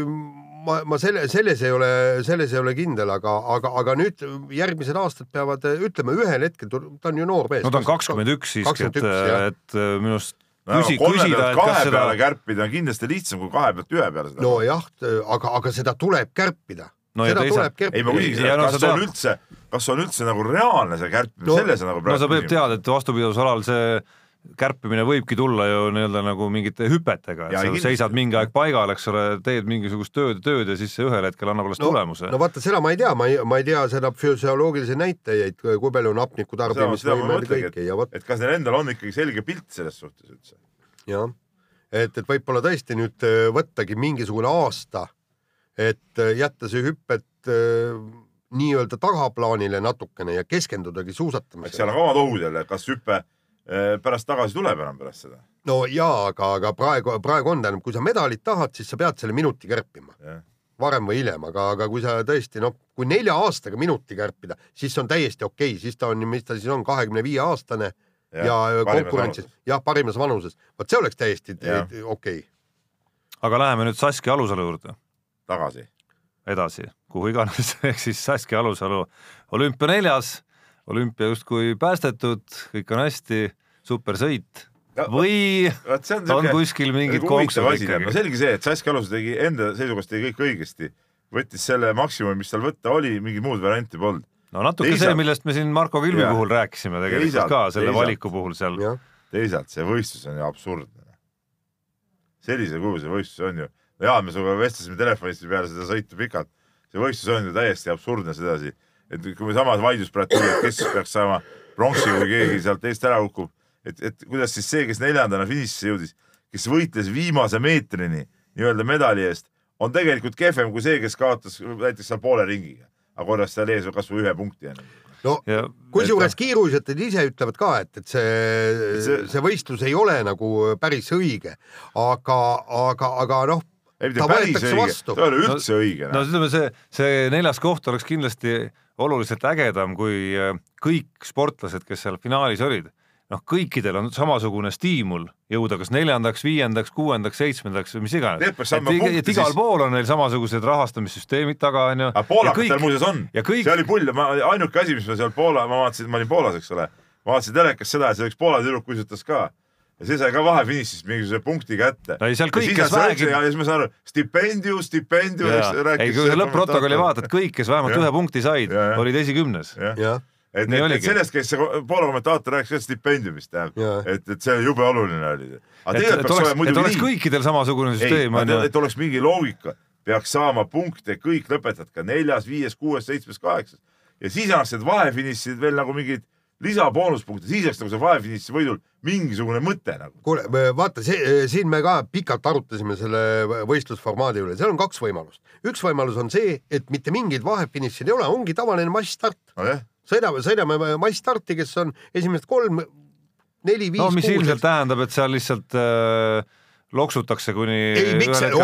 ma, ma selle, selles ei ole, selles ei ole kindel, aga, aga, aga nüüd järgmised aastad peavad, ütleme ühel hetkel, ta on ju noor mees. no ta on kakskümmend üks siiski, et, 21, jah. et äh, minu arust no, küsi-, kolme küsida, et kahe kas seda peale kärpida on kindlasti lihtsam kui kahe pealt ühe peale nojah, aga, aga seda tuleb kärpida No seda tuleb ei, ma kärpida. küsingi Ja seda, no kas on üldse, kas on üldse nagu reaalne see kärpimine No- no,, selles on nagu no sa pead teada, et vastupidavusalal see kärpimine võibki tulla ju nii-öelda nagu mingite hüpetega, et Ja sa kindlasti. seisad mingi aeg paigal, eks ole, teed mingisugust tööd, tööd ja siis see ühel hetkel annab alles no, tulemuse no vaata, seda ma ei tea, ma ei, ma ei tea seda füsioloogilisi näitajaid, kui palju on hapniku tarbimisvõimed ja kõike ja vot et kas neil endal on ikkagi selge pilt selles suhtes üldse. jah, et, et võib-olla tõesti nüüd äh, võttagi mingisugune aasta, et äh, jätta see hüpped äh, nii-öelda tagaplaanile natukene ja keskendudagi eks seal suusatamisele on. ka omad ohud jälle, kas hüpe pärast tagasi tuleb enam pärast seda. no jaa, aga, aga praegu, praegu on, tähendab, kui sa medalit tahad, siis sa pead selle minuti kärpima jah, varem või hiljem, aga, aga kui sa tõesti noh, kui nelja aastaga minuti kärpida, siis on täiesti okei okay., siis ta on, mis ta siis on, kahekümne viie aastane ja, ja konkurentsis, jah, parimas vanuses, vot see oleks täiesti okei okay.. aga läheme nüüd Saskia Alusalu juurde tagasi. edasi, kuhu iganes, ehk siis Saskia Alusalu olümpia neljas, olümpia justkui päästetud, kõik on hästi, supersõit või vot see on on siuke kuskil mingid nagu konksud asi, no ikkagi. selge see, et Saskia Alus tegi enda seisukohast tegi kõik õigesti, võttis selle maksimumi, mis tal võtta oli, mingit muud varianti polnud. no natuke Teisalt- see, millest me siin Marko Külvi Jah. puhul rääkisime tegelikult Teisalt- ka selle teisalt. valiku puhul seal. teisalt see võistlus on ju absurdne. sellisel kujul see võistlus on ju, Jaan, me sinuga vestlesime telefonist peale seda sõitu pikalt, see võistlus on ju täiesti absurdne sedasi, et kui me samas vaidlus praegu tuli, et kes peaks saama pronksi, kui keegi sealt eest ära kukub, et, et kuidas siis see, kes neljandana finišisse jõudis, kes võitles viimase meetrini nii-öelda medali eest, on tegelikult kehvem kui see, kes kaotas näiteks seal poole ringiga, aga korras seal ees kasvõi ühe punkti enne. no kusjuures kiiruisjutajad ise ütlevad ka, et, et see, See- see, võistlus ei ole nagu päris õige, aga, aga, aga noh, ei ta mitte päris võetakse õige, vastu ta ei ole üldse õige. no ütleme, see, see neljas koht oleks kindlasti oluliselt ägedam, kui äh, kõik sportlased, kes seal finaalis olid, noh, kõikidel on samasugune stiimul jõuda kas neljandaks, viiendaks, kuuendaks, seitsmendaks või mis iganes. Et, punkti et igal pool on neil samasugused rahastamissüsteemid taga, onju. aga poolakatel muuseas on, ja kõik see oli pull, ma ainuke asi, mis ma seal Poola, ma vaatasin, ma olin Poolas, eks ole, vaatasin telekast seda, et seal üks Poola tüdruk uisutas ka ja see sai ka vahefinišis mingisuguse punkti kätte. No ei, seal kõik, kes vähegi- ja siis ma saan aru, stipendium, stipendium, eks ei, kui sa lõpp-protokolli vaatad, kõik, kes vähemalt Jah. ühe punkti said olid esikümnes. et, et, et sellest käis see Poola kommentaator rääkis ka stipendiumist, et, et see jube oluline oli. et, tegelikult et oleks, et oleks kõikidel samasugune ei, süsteem, et oleks mingi loogika, peaks saama punkte kõik lõpetad ka neljas, viies, kuues, seitsmes, kaheksas. Ja siis annaks need vahefinišid veel nagu mingeid lisaboonuspunkte, siis oleks nagu see vahefiniši võidul mingisugune mõte nagu. kuule, vaata see, siin me ka pikalt arutasime selle võistlusformaadi üle, seal on kaks võimalust. üks võimalus on see, et mitte mingeid vahefinišid ei ole, ongi tavaline massstart. nojah, sõidame, sõidame massstarti, kes on esimesed kolm, neli, viis, no mis kuus ilmselt. tähendab, et seal lihtsalt äh, loksutakse, kuni ei, miks ühel,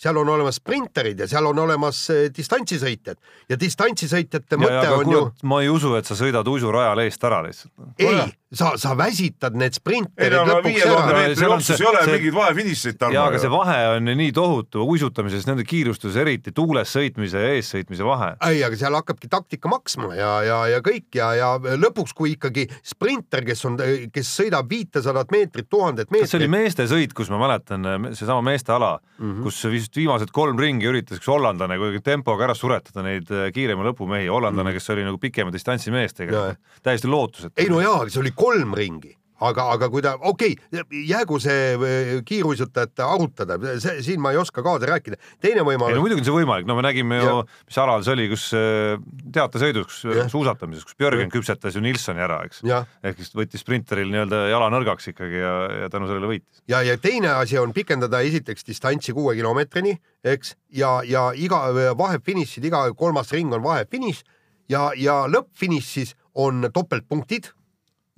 seal on olemas sprinterid ja seal on olemas eh, distantsisõitjad ja distantsisõitjate mõte ja, aga on ju kuule, ma ei usu, et sa sõidad uisurajal eest ära lihtsalt. ei, sa, sa väsitad need ei sprinterid aga lõpuks viie tuhande ära. jooksus ei ole see- mingeid vahefinišeid ja aga see Tarmo. vahe on nii tohutu uisutamises, nende kiirustus, eriti tuules sõitmise ja eessõitmise vahe. ei, aga seal hakkabki taktika maksma ja, ja, ja kõik ja, ja lõpuks, kui ikkagi sprinter, kes on, kes sõidab viitesadat meetrit, tuhandet see oli meetrit, meeste sõit, kus ma mäletan, seesama meeste ala mm. -hmm. kus vist viimased kolm ringi üritas üks hollandlane kuidagi tempoga ära suretada neid äh, kiirema lõpumehi, hollandlane, kes oli nagu pikema distantsi mees. Jaa. tegelikult, täiesti lootusetu. ei no jaa, see oli kolm ringi, aga, aga kui ta, okei okay,, jäägu see eh, kiiruisutajate arutada, see siin ma ei oska kaasa rääkida. teine ei no võimalus, muidugi on see võimalik, no me nägime ju mis alal see oli, kus äh, teatesõidus, Jah. suusatamises, kus Björgen küpsetas ju Nilssoni ära, eks. ehk siis võttis sprinteril nii-öelda jala nõrgaks ikkagi ja, ja tänu sellele võitis. ja, ja teine asi on pikendada esiteks distantsi kuue kilomeetrini, eks, ja, ja iga vahefinišid, iga kolmas ring on vahefiniš ja, ja lõppfinišis on topeltpunktid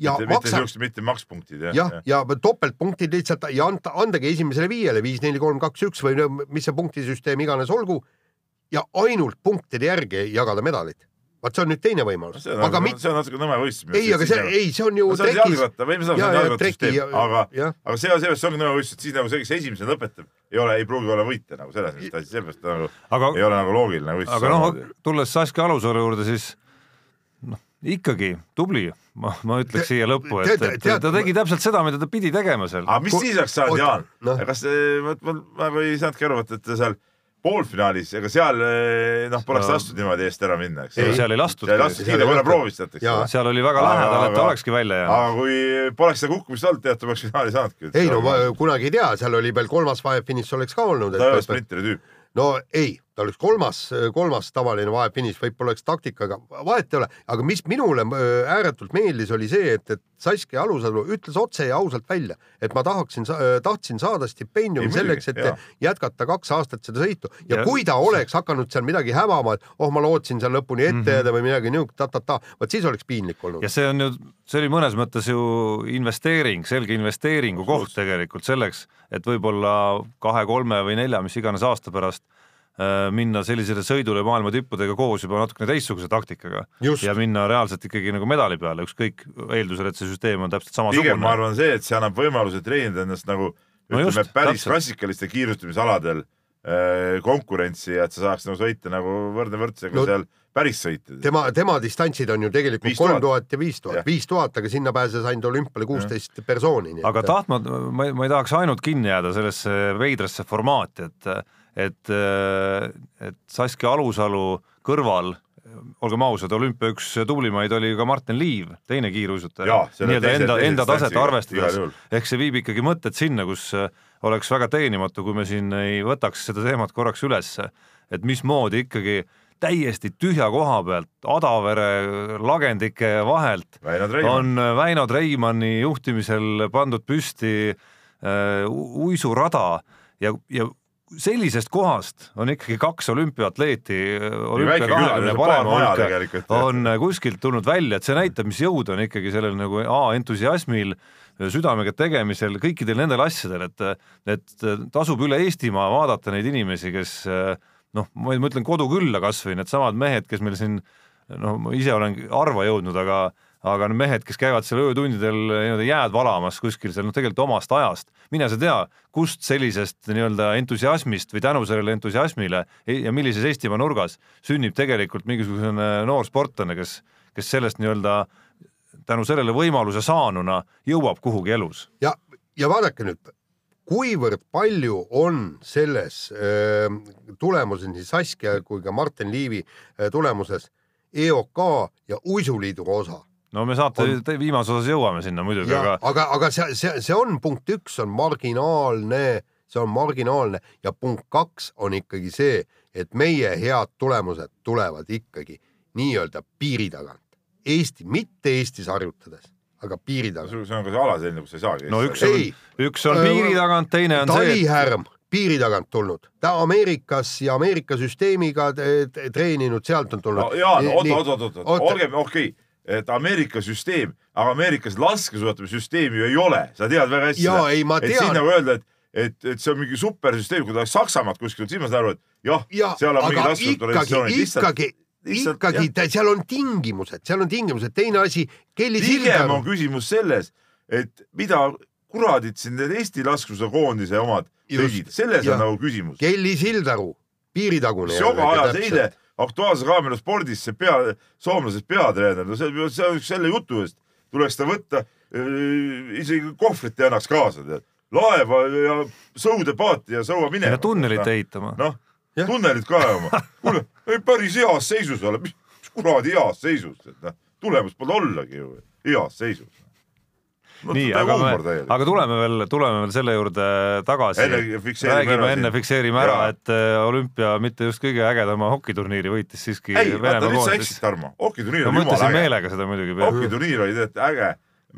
ja mitte, mitte maksab siuksed, mitte makspunktid jah jah, ja topeltpunktid lihtsalt ja anda, andagi esimesele viiele viis, neli, kolm, kaks, üks või no mis see punktisüsteem iganes olgu ja ainult punktide järgi jagada medalid. vaat see on nüüd teine võimalus, see on aga natuke, mitte, see on natuke nõme võistlus. ei, aga see, ei, see on ju see on jalgratta või me saame Ja, seda ja jalgrattasüsteemi treki-, aga, aga see, see, see ongi nõme võistlus, et siis nagu see, kes esimesena lõpetab, ei ole, ei pruugi olla võitja nagu selles mõttes seepärast nagu aga ei ole nagu loogiline võistlus. aga noh, tulles Saskia Alusalu juurde, siis ikkagi tubli, ma, ma ütleks siia lõppu, et, et tead- ta tegi täpselt seda, mida ta pidi tegema seal. aga mis siis oleks saanud, Jaan noh.? kas, ma, ma nagu ei saanudki aru, et, et seal poolfinaalis, ega seal eh, noh, poleks No. lastud niimoodi eest ära minna, eks. Ei, seal ei lastud. seal ei lastud, ei korra proovis sealt, eks seal oli väga lähedal, et ta olekski välja jäänud. aga kui poleks seda kukkumist olnud, tead, ta poleks finaali saanudki. ei no ma kunagi ei tea, seal oli veel kolmas vahefiniš oleks ka olnud. ta ei ole sprinteri tüüp. no ei, ta oleks kolmas, kolmas tavaline vahefiniš, võib-olla oleks taktikaga, vahet ei ole, aga mis minule öö, ääretult meeldis, oli see, et, et Saskia Alusalu ütles otse ja ausalt välja, et ma tahaksin, tahtsin saada stipendiumi Ei, selleks, et jaa. jätkata kaks aastat seda sõitu ja, Ja- kui ta oleks hakanud seal midagi hämama, et oh, ma lootsin seal lõpuni ette jääda mm -hmm. või midagi niisugust, ta-ta-ta, vot siis oleks piinlik olnud ja. see on ju, see oli mõnes mõttes ju investeering, selge investeeringu koht tegelikult selleks, et võib-olla kahe-kolme või nelja, mis iganes aasta pärast äh, minna sellisele sõidule maailma tippudega koos juba natukene teistsuguse taktikaga Just. ja minna reaalselt ikkagi nagu medali peale, ükskõik eeldusel, et see süsteem on täpselt pigem ma samasugune. arvan see, et see annab võimaluse treenida ennast nagu No ütleme just, päris täpselt. klassikalistel kiirustamisaladel äh, konkurentsi ja et sa saaks nagu sõita nagu võrdne võrdsega No- seal päris sõita. tema, tema distantsid on ju tegelikult 5000. kolm tuhat ja viis tuhat viis tuhat, aga sinna pääses ainult olümpiale kuusteist persooni. aga tahtma, ma ei, ma ei tahaks ainult kinni jääda sellesse veidrasse formaati, et, et, et Saskia Alusalu kõrval olgem ausad, olümpia üks tublimaid oli ka Martin Liiv, teine kiiruisutaja. Nii-öelda enda, enda taset arvestades. ehk see viib ikkagi mõtted sinna, kus äh, oleks väga teenimatu, kui me siin ei võtaks seda teemat korraks ülesse, et mismoodi ikkagi täiesti tühja koha pealt Adavere lagendike vahelt Väino on Väino Treimanni juhtimisel pandud püsti äh, uisurada ja, ja sellisest kohast on ikkagi kaks olümpiaatleeti, olümpia paar parema jah. on kuskilt tulnud välja, et see näitab, mis jõud on ikkagi sellel nagu A entusiasmil, südamega tegemisel, kõikidel nendel asjadel, et, et tasub üle Eestimaa vaadata neid inimesi, kes noh, ma ütlen kodukülla kasvõi needsamad mehed, kes meil siin noh, ma ise olen harva jõudnud, aga aga need mehed, kes käivad seal öötundidel nii-öelda jääd valamas kuskil seal noh, tegelikult omast ajast, mine sa tea, kust sellisest nii-öelda entusiasmist või tänu sellele entusiasmile ja millises Eestimaa nurgas sünnib tegelikult mingisugune noor sportlane, kes, kes sellest nii-öelda tänu sellele võimaluse saanuna jõuab kuhugi elus. ja, ja vaadake nüüd, kuivõrd palju on selles öö, tulemuses nii Saskia kui ka Martin Liivi öö, tulemuses EOK ja Uisuliidu osa no me saate on... viimases osas jõuame sinna muidugi, aga aga, aga see, see, see on punkt üks on marginaalne, see on marginaalne ja punkt kaks on ikkagi see, et meie head tulemused tulevad ikkagi nii-öelda piiri tagant. Eesti, mitte Eestis harjutades, aga piiri tagant. see on ka see ala selline, kus ei saagi. no üks on, üks on piiri tagant, teine on see. talihärm piiri tagant tulnud, ta Ameerikas ja Ameerika süsteemiga treeninud, sealt on tulnud no,. Jaan, oot, oot, oot, oot, olgem okei okay et Ameerika süsteem, aga Ameerikas laskesuusatamisüsteemi ju ei ole, sa tead väga hästi. et siin nagu öelda, et, et, et see on mingi supersüsteem, kui ta oleks Saksamaalt kuskilt, siis ma saan aru, et jah ja, seal on mingi laskesuusatamissioonid. ikkagi, ikkagi, ikkagi seal on tingimused, seal on tingimused, teine asi, Kelly pigem Sildaru. on küsimus selles, et mida kuradid siin need Eesti laskesuusakoondise omad tegid, selles ja. on nagu küsimus. Kelly Sildaru, piiritagune. Sjoga ajas eile Aktuaalse kaamera spordis see pea, soomlasest peatreener, no see, see on selle jutu eest tuleks ta võtta, isegi kohvrit ei annaks kaasa, tead. laeva ja sõudepaati ja sõua minema. tunnelit ehitama. noh, tunnelit ka ajama. kuule, päris heas seisus oleb, mis kuradi heas seisus, et noh, tulemust pole ollagi ju, heas seisus nii, aga me, aga tuleme veel, tuleme veel selle juurde tagasi. räägime enne, fikseerime ära, et äh, olümpia mitte just kõige ägedama hokiturniiri võitis siiski ei, vaata nüüd sa eksid, Tarmo, hokiturniir oli jumala äge. meelega seda muidugi. hokiturniir oli tegelikult äge,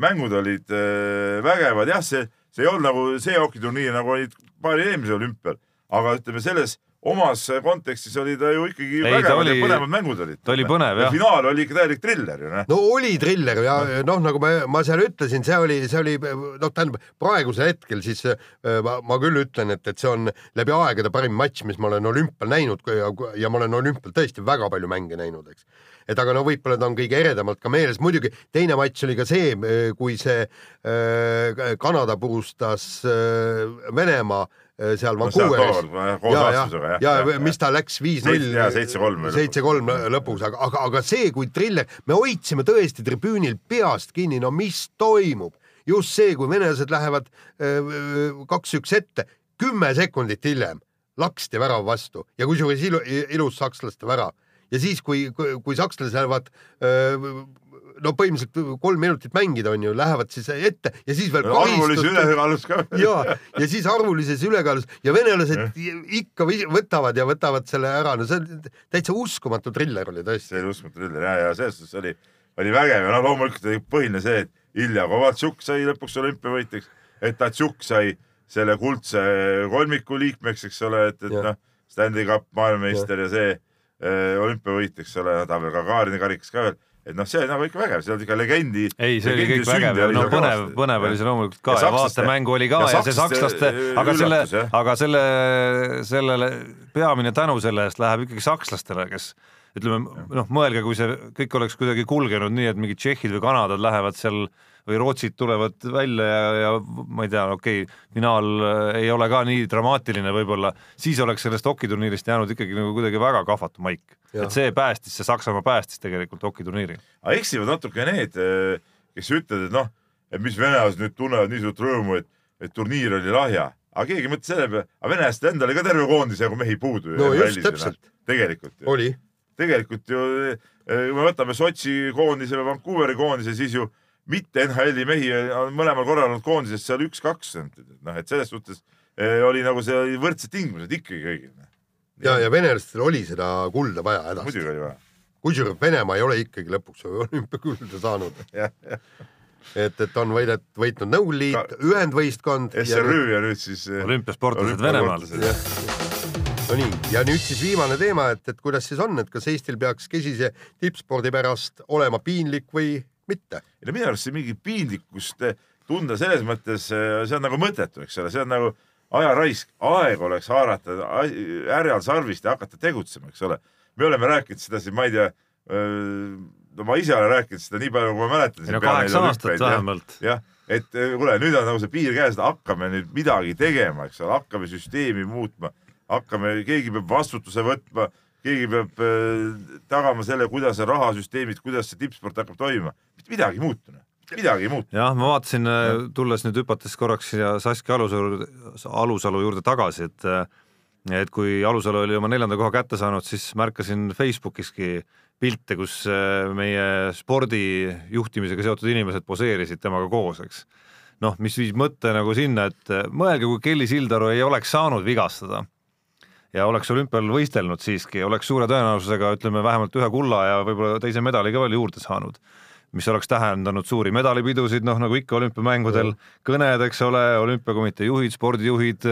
mängud olid äh, vägevad, jah, see, see ei olnud nagu see hokiturniir, nagu olid paari eelmisel olümpial, aga ütleme selles omas kontekstis oli ta ju ikkagi ei, vägevad oli, ja põnevad mängud olid. ta oli põnev jah. finaal oli ikka täielik triller ju noh. no oli triller ja noh, nagu ma, ma seal ütlesin, see oli, see oli noh, tähendab praegusel hetkel siis äh, ma, ma küll ütlen, et, et see on läbi aegade parim matš, mis ma olen olümpial näinud ja, ja ma olen olümpial tõesti väga palju mänge näinud, eks et aga no võib-olla ta on kõige eredamalt ka meeles, muidugi teine matš oli ka see, äh, kui see äh, Kanada purustas äh, Venemaa Äh, seal Vancouveris. no,. ja, ja, ja, ja mis ta läks viis-null, seitse-kolm seitse-kolm lõpuks, aga, aga, aga see, kui triller, me hoidsime tõesti tribüünil peast kinni, no mis toimub, just see, kui venelased lähevad äh, kaks-üks ette, kümme sekundit hiljem laksti värav vastu. Ja kusjuures ilu, ilus sakslaste värav. Ja siis, kui, kui, kui sakslased lähevad öö, äh, no põhimõtteliselt kolm minutit mängida on ju, lähevad siis ette ja siis veel arvulise ülekaalus ka. ja, ja siis arvulises ülekaalus. Ja venelased ikka võtavad ja võtavad selle ära, no see on täitsa uskumatu triller oli tõesti. see oli uskumatu triller ja, ja selles suhtes oli, oli vägev. Ja no loomulikult oli põhiline see, et Ilja Kovatšuk sai lõpuks olümpiavõitjaks, et Tatšuk sai selle kuldse kolmiku liikmeks, eks ole, et, et noh, Stanley Cup maailmameister ja, ja see äh, olümpiavõit, eks ole, ta veel Gagarini karikas ka veel et noh, see nagu ikka vägev, see on ikka legendi. ei, see oli kõik vägev ja no põnev, põnev oli see loomulikult ka ja, ja vaatemängu oli ka ja, ja see sakslaste, aga selle, aga selle, sellele peamine tänu selle eest läheb ikkagi sakslastele, kes ütleme noh, mõelge, kui see kõik oleks kuidagi kulgenud nii, et mingid tšehhid või kanadad lähevad seal või Rootsid tulevad välja ja, ja ma ei tea, okei okay,, finaal äh, ei ole ka nii dramaatiline võib-olla, siis oleks sellest hokiturniirist jäänud ikkagi nagu kuidagi väga kahvatu maik. et see päästis, see Saksamaa päästis tegelikult hokiturniiri. aga eksivad natuke need, äh, kes ütlevad, et noh, et mis venelased nüüd tunnevad nii suurt rõõmu, et, et turniir oli lahja, aga keegi ei mõtle selle peale, aga venelastel endal oli ka terve koondis jagu mehi puudu. no just, täpselt. tegelikult. oli. tegelikult ju, äh, kui me võtame Sotši koondise või Vancouveri koondise, siis ju mitte NHL-i mehi on mõlemal korral olnud koondises seal üks-kaks, noh, et selles suhtes eh, oli nagu see oli võrdsed tingimused ikkagi kõigil. Noh. ja, ja venelastel oli seda kulda vaja hädasti. muidugi oli vaja. kusjuures Venemaa ei ole ikkagi lõpuks olümpiakulda saanud et, et on võidet, võitnud Nõukogude Liit, ühendvõistkond. SRÜ ja nüüd siis olümpiasportlased Venemaalt. no nii, ja nüüd siis viimane teema, et, et kuidas siis on, et kas Eestil peaks kesise tippspordi pärast olema piinlik või mitte? ja minu arust see mingi piinlikkust eh, tunda selles mõttes, see on nagu mõttetu, eks ole, see on nagu ajaraisk, aeg oleks haarata härjal sarvist ja hakata tegutsema, eks ole. me oleme rääkinud seda siin, ma ei tea, no ma ise olen rääkinud seda nii palju, kui ma mäletan. ei no kaheksa aastat vähemalt. jah, et eh, kuule, nüüd on nagu see piir käes, hakkame nüüd midagi tegema, eks ole, hakkame süsteemi muutma, hakkame, keegi peab vastutuse võtma, keegi peab äh, tagama selle, kuidas on rahasüsteemid, kuidas see tippsport hakkab toimima. mitte midagi ei muutunud, midagi ei muutunud. jah, ma vaatasin, tulles nüüd hüpates korraks siia Saskia Alusalu, Alusalu juurde tagasi, et et kui Alusalu oli oma neljanda koha kätte saanud, siis märkasin Facebookiski pilte, kus äh, meie spordi juhtimisega seotud inimesed poseerisid temaga koos, eks. noh, mis viis mõtte nagu sinna, et äh, mõelge, kui Kelly Sildaru ei oleks saanud vigastada ja oleks olümpial võistelnud siiski, oleks suure tõenäosusega ütleme vähemalt ühe kulla ja võib-olla teise medali ka veel juurde saanud. Mis oleks tähendanud suuri medalipidusid, noh nagu ikka olümpiamängudel, kõned, eks ole, olümpiakomitee juhid, spordijuhid,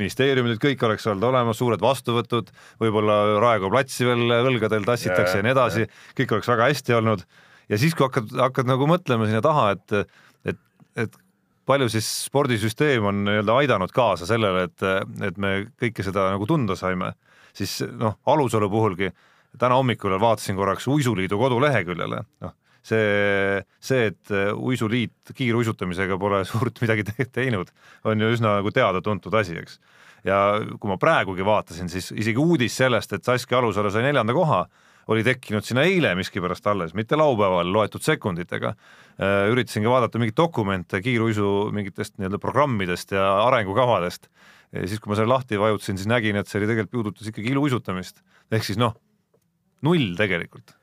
ministeeriumid, kõik oleks olnud olemas, suured vastuvõtud, võib-olla Raekoja platsi veel õlgadel tassitakse ja, ja nii edasi, kõik oleks väga hästi olnud. ja siis, kui hakkad, hakkad nagu mõtlema sinna taha, et, et, et palju siis spordisüsteem on nii-öelda aidanud kaasa sellele, et, et me kõike seda nagu tunda saime, siis noh, Alusalu puhulgi täna hommikul vaatasin korraks Uisuliidu koduleheküljele, noh see, see, et uisuliit kiiruisutamisega pole suurt midagi te teinud, on ju üsna nagu teada-tuntud asi, eks. ja kui ma praegugi vaatasin, siis isegi uudis sellest, et Saskia Alusalu sai neljanda koha, oli tekkinud sinna eile miskipärast alles, mitte laupäeval loetud sekunditega. üritasingi vaadata mingeid dokumente kiiruisu mingitest nii-öelda programmidest ja arengukavadest. siis, kui ma selle lahti vajutasin, siis nägin, et see oli tegelikult puudutas ikkagi iluuisutamist. ehk siis noh, null tegelikult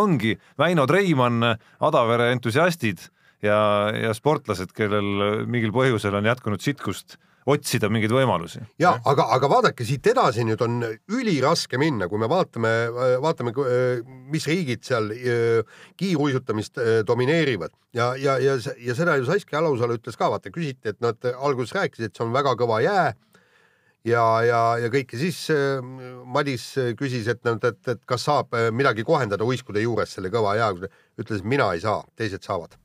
ongi Väino Treimann, Adavere entusiastid ja, ja sportlased, kellel mingil põhjusel on jätkunud sitkust otsida mingeid võimalusi. ja aga, aga vaadake siit edasi nüüd on üliraske minna, kui me vaatame, vaatame, mis riigid seal öö, kiiruisutamist domineerivad ja, ja, ja, ja seda ju Saskia Alusalu ütles ka, vaata küsiti, et nad alguses rääkisid, et see on väga kõva jää ja, ja, ja kõike siis äh, Madis küsis, et et, et kas saab äh, midagi kohendada uiskude juures selle kõva jääga, ütles, et mina ei saa, teised saavad.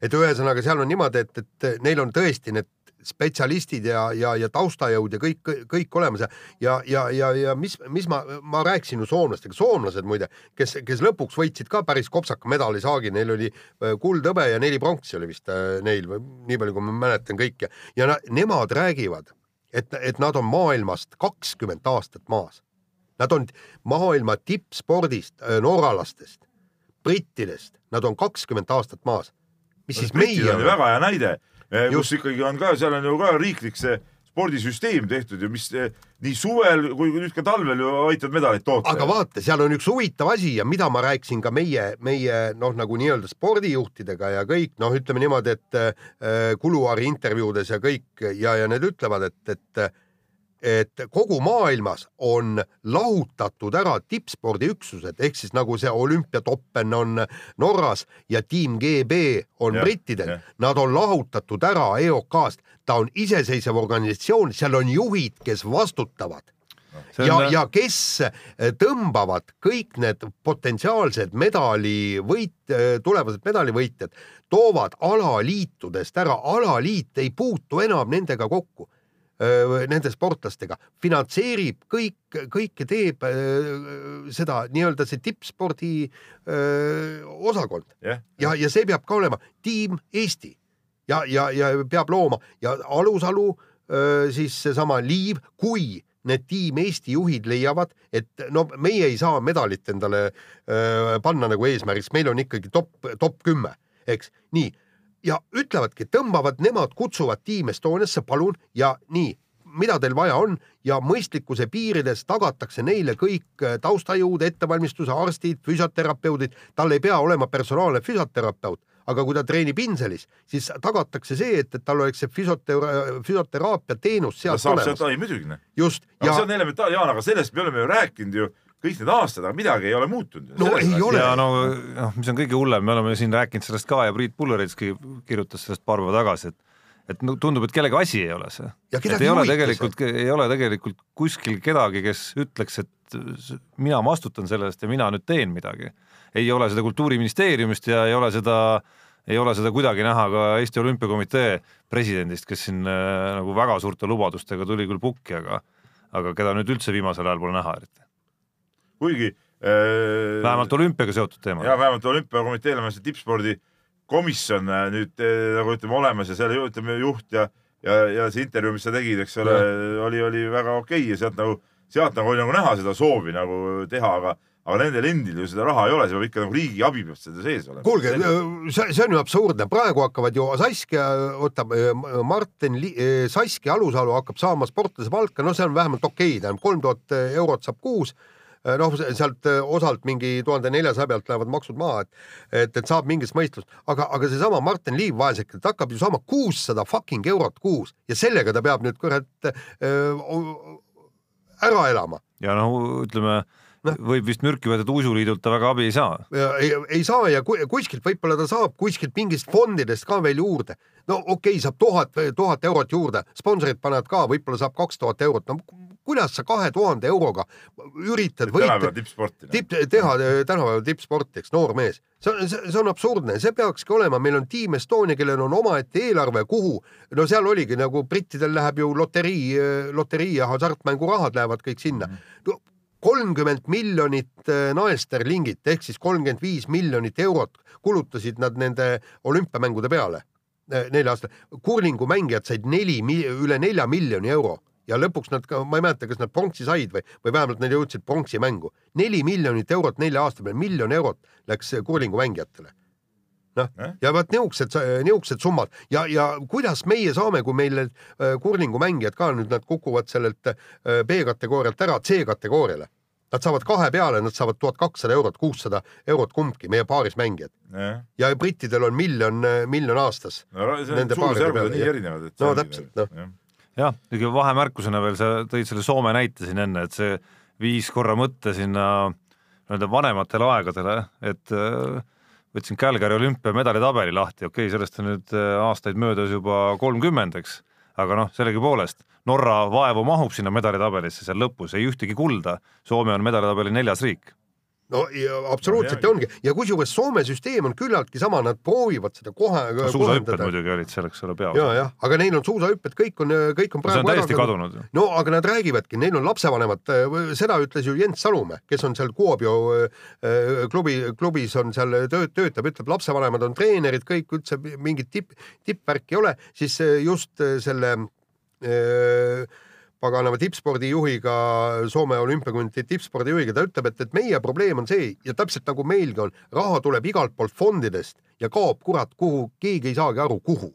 et ühesõnaga, seal on niimoodi, et, et neil on tõesti need spetsialistid ja, ja, ja taustajõud ja kõik, kõik olemas ja, ja, ja, ja, ja mis, mis ma, ma rääkisin ju soomlastega, soomlased muide, kes, kes lõpuks võitsid ka päris kopsaka medalisaagi, neil oli äh, kuld, hõbe ja neli pronksi oli vist äh, neil või nii palju, kui ma mäletan kõike ja na, nemad räägivad, et, et nad on maailmast kakskümmend aastat maas. Nad on maailma tippspordist, norralastest, brittidest, nad on kakskümmend aastat maas. Mis siis meie on ju väga hea näide, kus Just. ikkagi on ka, seal on ju ka riiklik see spordisüsteem tehtud ju, mis eh, nii suvel kui nüüd ka talvel ju aitavad medaleid toota. aga vaata, seal on üks huvitav asi ja mida ma rääkisin ka meie, meie noh, nagu nii-öelda spordijuhtidega ja kõik noh, ütleme niimoodi, et äh, kuluaari intervjuudes ja kõik ja, ja need ütlevad, et, et et kogu maailmas on lahutatud ära tippspordiüksused ehk siis nagu see olümpiatoppen on Norras ja tiim GB on Jah, brittidel. nad on lahutatud ära EOK-st, ta on iseseisev organisatsioon, seal on juhid, kes vastutavad. Ja, ja kes eh, tõmbavad kõik need potentsiaalsed medalivõit, tulevased medalivõitjad, toovad alaliitudest ära, alaliit ei puutu enam nendega kokku, nende sportlastega, finantseerib kõik, kõike teeb seda nii-öelda see tippspordi osakond jah, ja, ja see peab ka olema. Tiim Eesti. Ja, ja, ja peab looma. Ja Alusalu siis seesama Liiv, kui need tiim Eesti juhid leiavad, et no meie ei saa medalit endale öö, panna nagu eesmärgiks, meil on ikkagi top, top kümme, eks, nii ja ütlevadki, tõmbavad nemad, kutsuvad Team Estoniasse, palun ja nii, mida teil vaja on ja mõistlikkuse piirides tagatakse neile kõik äh, taustajõud, ettevalmistuse arstid, füsioterapeudid, tal ei pea olema personaalne füsioterapeut, aga kui ta treenib Inselis, siis tagatakse see, et, et tal oleks see füsiotera-, füsioteraapia teenus sealt, olemas. ei muidugi noh. just, aga ja see on elementaarne, Jaan, aga sellest me oleme ju rääkinud ju kõik need aastad, aga midagi ei ole muutunud. No ei ole. ja no noh, mis on kõige hullem, me oleme siin rääkinud sellest ka ja Priit Pulleritski kirjutas sellest paar päeva tagasi, et et no tundub, et kellegi asi ei ole see. Ja et kedagi ei ole tegelikult, ei ole tegelikult kuskil kedagi, kes ütleks, et mina vastutan selle eest ja mina nüüd teen midagi. ei ole seda Kultuuriministeeriumist ja ei ole seda, ei ole seda kuidagi näha ka Eesti Olümpiakomitee presidendist, kes siin äh, nagu väga suurte lubadustega tuli küll pukki, aga aga keda nüüd üldse viimasel ajal pole näha eriti. Kuigi äh, vähemalt olümpiaga seotud teema. ja vähemalt olümpiakomiteel on see tippspordi komisjon äh, nüüd äh, nagu ütleme olemas ja selle ütleme juht ja ja, ja see intervjuu, mis sa tegid, eks ole, oli, oli väga okei okay ja sealt nagu, sealt nagu oli nagu näha seda soovi nagu teha, aga aga nendel endil ju seda raha ei ole, see peab ikka nagu riigi abi peab seda sees olema. kuulge, see, see on ju absurdne, praegu hakkavad ju Saskia, oota, Martin Li, Saskia Alusalu hakkab saama sportlase palka, no see on vähemalt okei okay,, tähendab kolm tuhat eurot saab kuus noh, sealt osalt mingi tuhande neljasaja pealt lähevad maksud maha, et, et, et saab mingit mõistlust, aga, aga seesama Martin Liiv vaeseke, ta hakkab ju saama kuussada fucking eurot kuus ja sellega ta peab nüüd kurat ära elama. ja no ütleme. Võib vist mürki võtta, et uisuliidult ta väga abi ei saa. ei, ei saa ja kuskilt võib-olla ta saab kuskilt mingist fondidest ka veel juurde. no okei okay,, saab tuhat, tuhat eurot juurde, sponsorid panevad ka, võib-olla saab kaks tuhat eurot, no kuidas sa kahe tuhande euroga üritad võita. tippsporti. tipp, teha tänapäeval tippsporti, eks, noor mees. see on, see on absurdne, see peakski olema, meil on Team Estonia, kellel on omaette eelarve, kuhu, no seal oligi nagu brittidel läheb ju loterii, loterii ja hasartmängurahad lähevad kõik sinna mm. -hmm. No, kolmkümmend miljonit naesterlingit ehk siis kolmkümmend viis miljonit eurot kulutasid nad nende olümpiamängude peale nelja aasta. kurlingumängijad said neli, üle nelja miljoni euro ja lõpuks nad ka, ma ei mäleta, kas nad pronksi said või, või vähemalt nad jõudsid pronksi mängu. neli miljonit eurot nelja aasta peale, miljon eurot läks kurlingumängijatele. Noh eh?, ja vot niisugused, niisugused summad ja, ja kuidas meie saame, kui meil kurlingumängijad ka nüüd nad kukuvad sellelt B-kategoorialt ära C-kategooriale Nad saavad kahe peale, nad saavad tuhat kakssada eurot, kuussada eurot kumbki, meie paarismängijad. ja brittidel on miljon, miljon aastas. no no täpselt, noh. jah, niisugune vahemärkusena veel, sa tõid selle Soome näite siin enne, et see viis korra mõtte sinna nii-öelda vanematele aegadele, et võtsin Calgary olümpiamedali tabeli lahti, okei okay,, sellest on nüüd aastaid möödas juba kolmkümmend, eks, aga noh, sellegipoolest Norra vaevu mahub sinna medalitabelisse seal lõpus, ei ühtegi kulda. Soome on medalitabeli neljas riik. No ja absoluutselt no, ongi ja kusjuures Soome süsteem on küllaltki sama, nad proovivad seda kohe no,. suusahüpped muidugi olid seal, eks ole, peaosa. ja, jah, aga neil on suusahüpped, kõik on, kõik on praegu. see on täiesti ära, kadunud. no aga nad räägivadki, neil on lapsevanemad, seda ütles ju Jens Salumäe, kes on seal Kuopio klubi, klubis on seal tööd, töötab, ütleb, lapsevanemad on treenerid, kõik üldse mingit tipp, tippvärki ei ole, siis just selle paganama tippspordijuhiga, Soome olümpiakomitee tippspordijuhiga, ta ütleb, et, et meie probleem on see ja täpselt nagu meilgi on, raha tuleb igalt poolt fondidest ja kaob kurat kuhu, keegi ei saagi aru, kuhu.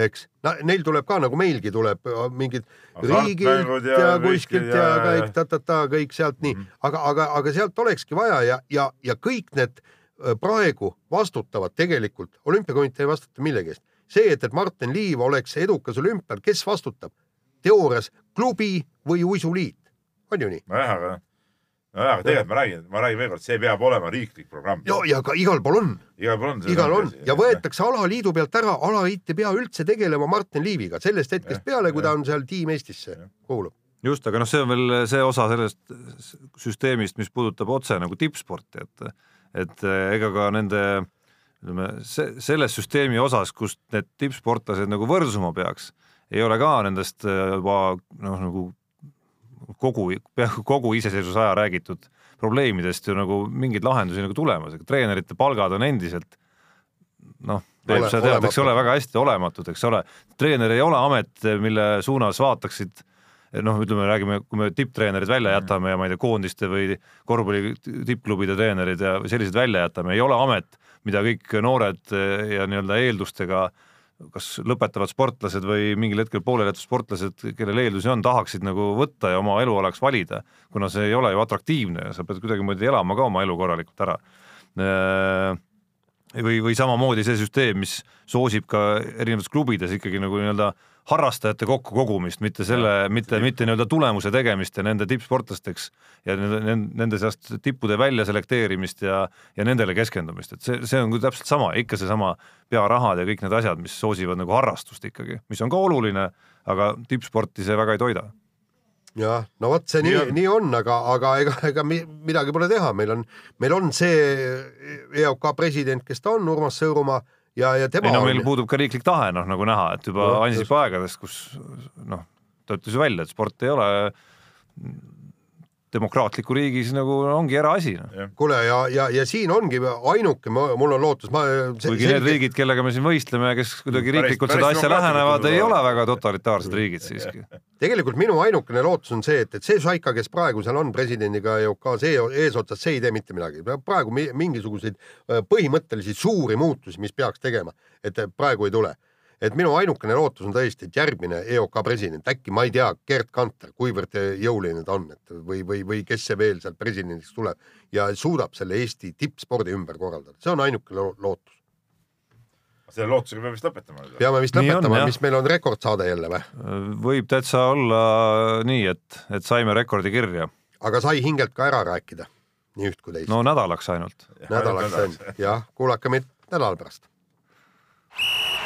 eks, neil tuleb ka nagu meilgi tuleb mingid riigilt ja, ja kuskilt ja, ja kõik ta-ta-ta, kõik sealt nii mm, -hmm. aga, aga, aga sealt olekski vaja ja, ja, ja kõik need praegu vastutavad tegelikult, olümpiakomitee ei vastuta millegi eest see, et, et Martin Liiv oleks edukas olümpial, kes vastutab? Teoorias klubi või uisuliit, on ju nii? nojah, aga nojah, aga tegelikult ma räägin, ma räägin veel kord, see peab olema riiklik programm. ja, ja ka igal pool on. igal pool on. igal on ja võetakse alaliidu pealt ära, alaliit ei pea üldse tegelema Martin Liiviga sellest hetkest ja, peale, kui ja. ta on seal Tiim Eestisse kuulub. just, aga noh, see on veel see osa sellest süsteemist, mis puudutab otse nagu tippsporti, et et ega ka nende ütleme, see, selles süsteemi osas, kust need tippsportlased nagu võrsuma peaks, ei ole ka nendest äh, juba noh, nagu kogu, peaaegu kogu iseseisvuse aja räägitud probleemidest ju nagu mingeid lahendusi nagu tulemas, aga treenerite palgad on endiselt noh, sa tead, eks ole, väga hästi olematud, eks ole. treener ei ole amet, mille suunas vaataksid noh, ütleme, räägime, kui me tipptreenerid välja jätame ja ma ei tea, koondiste või korvpalli tippklubide treenerid ja sellised välja jätame, ei ole amet, mida kõik noored ja nii-öelda eeldustega kas lõpetavad sportlased või mingil hetkel poolelijäetud sportlased, kellel eeldusi on, tahaksid nagu võtta ja oma elualaks valida, kuna see ei ole ju atraktiivne ja sa pead kuidagimoodi elama ka oma elu korralikult ära. Eh, või, või samamoodi see süsteem, mis soosib ka erinevates klubides ikkagi nagu nii-öelda harrastajate kokkukogumist, mitte selle, mitte, mitte nii-öelda tulemuse tegemist ja nende tippsportlasteks ja nende, nende seast tippude välja selekteerimist ja, ja nendele keskendumist, et see, see on küll täpselt sama, ikka seesama pearahad ja kõik need asjad, mis soosivad nagu harrastust ikkagi, mis on ka oluline, aga tippsporti see väga ei toida. Jah, no vot see nii, nii on, nii on, aga, aga ega, ega midagi pole teha, meil on, meil on see EOK president, kes ta on, Urmas Sõõrumaa ja, ja tema ei no on... meil puudub ka riiklik tahe, noh nagu näha, et juba Ansipi aegadest, kus noh, ta ütles ju välja, et sport ei ole demokraatliku riigis nagu ongi eraasi no.. kuule ja, ja, ja siin ongi ainuke, mul on lootus, ma kuigi need riigid, kellega me siin võistleme, kes kuidagi riiklikult päris, seda asja lähenevad, ei ole väga totalitaarsed riigid siiski. tegelikult minu ainukene lootus on see, et, et see Šaika, kes praegu seal on presidendiga EOK-s eesotsas, see ei tee mitte midagi. praegu mingisuguseid põhimõttelisi suuri muutusi, mis peaks tegema, et praegu ei tule et minu ainukene lootus on tõesti, et järgmine EOK president, äkki ma ei tea, Gerd Kanter, kuivõrd jõuline ta on, et või, või, või kes see veel sealt presidendiks tuleb ja suudab selle Eesti tippspordi ümber korraldada, see on ainuke lo lootus. selle lootusega peame vist lõpetama. peame vist nii lõpetama, mis meil on rekordsaade jälle või? võib täitsa olla nii, et, et saime rekordi kirja. aga sai hingelt ka ära rääkida, nii üht kui teist. no nädalaks ainult. nädalaks ainult, jah, kuulake meid nädala pärast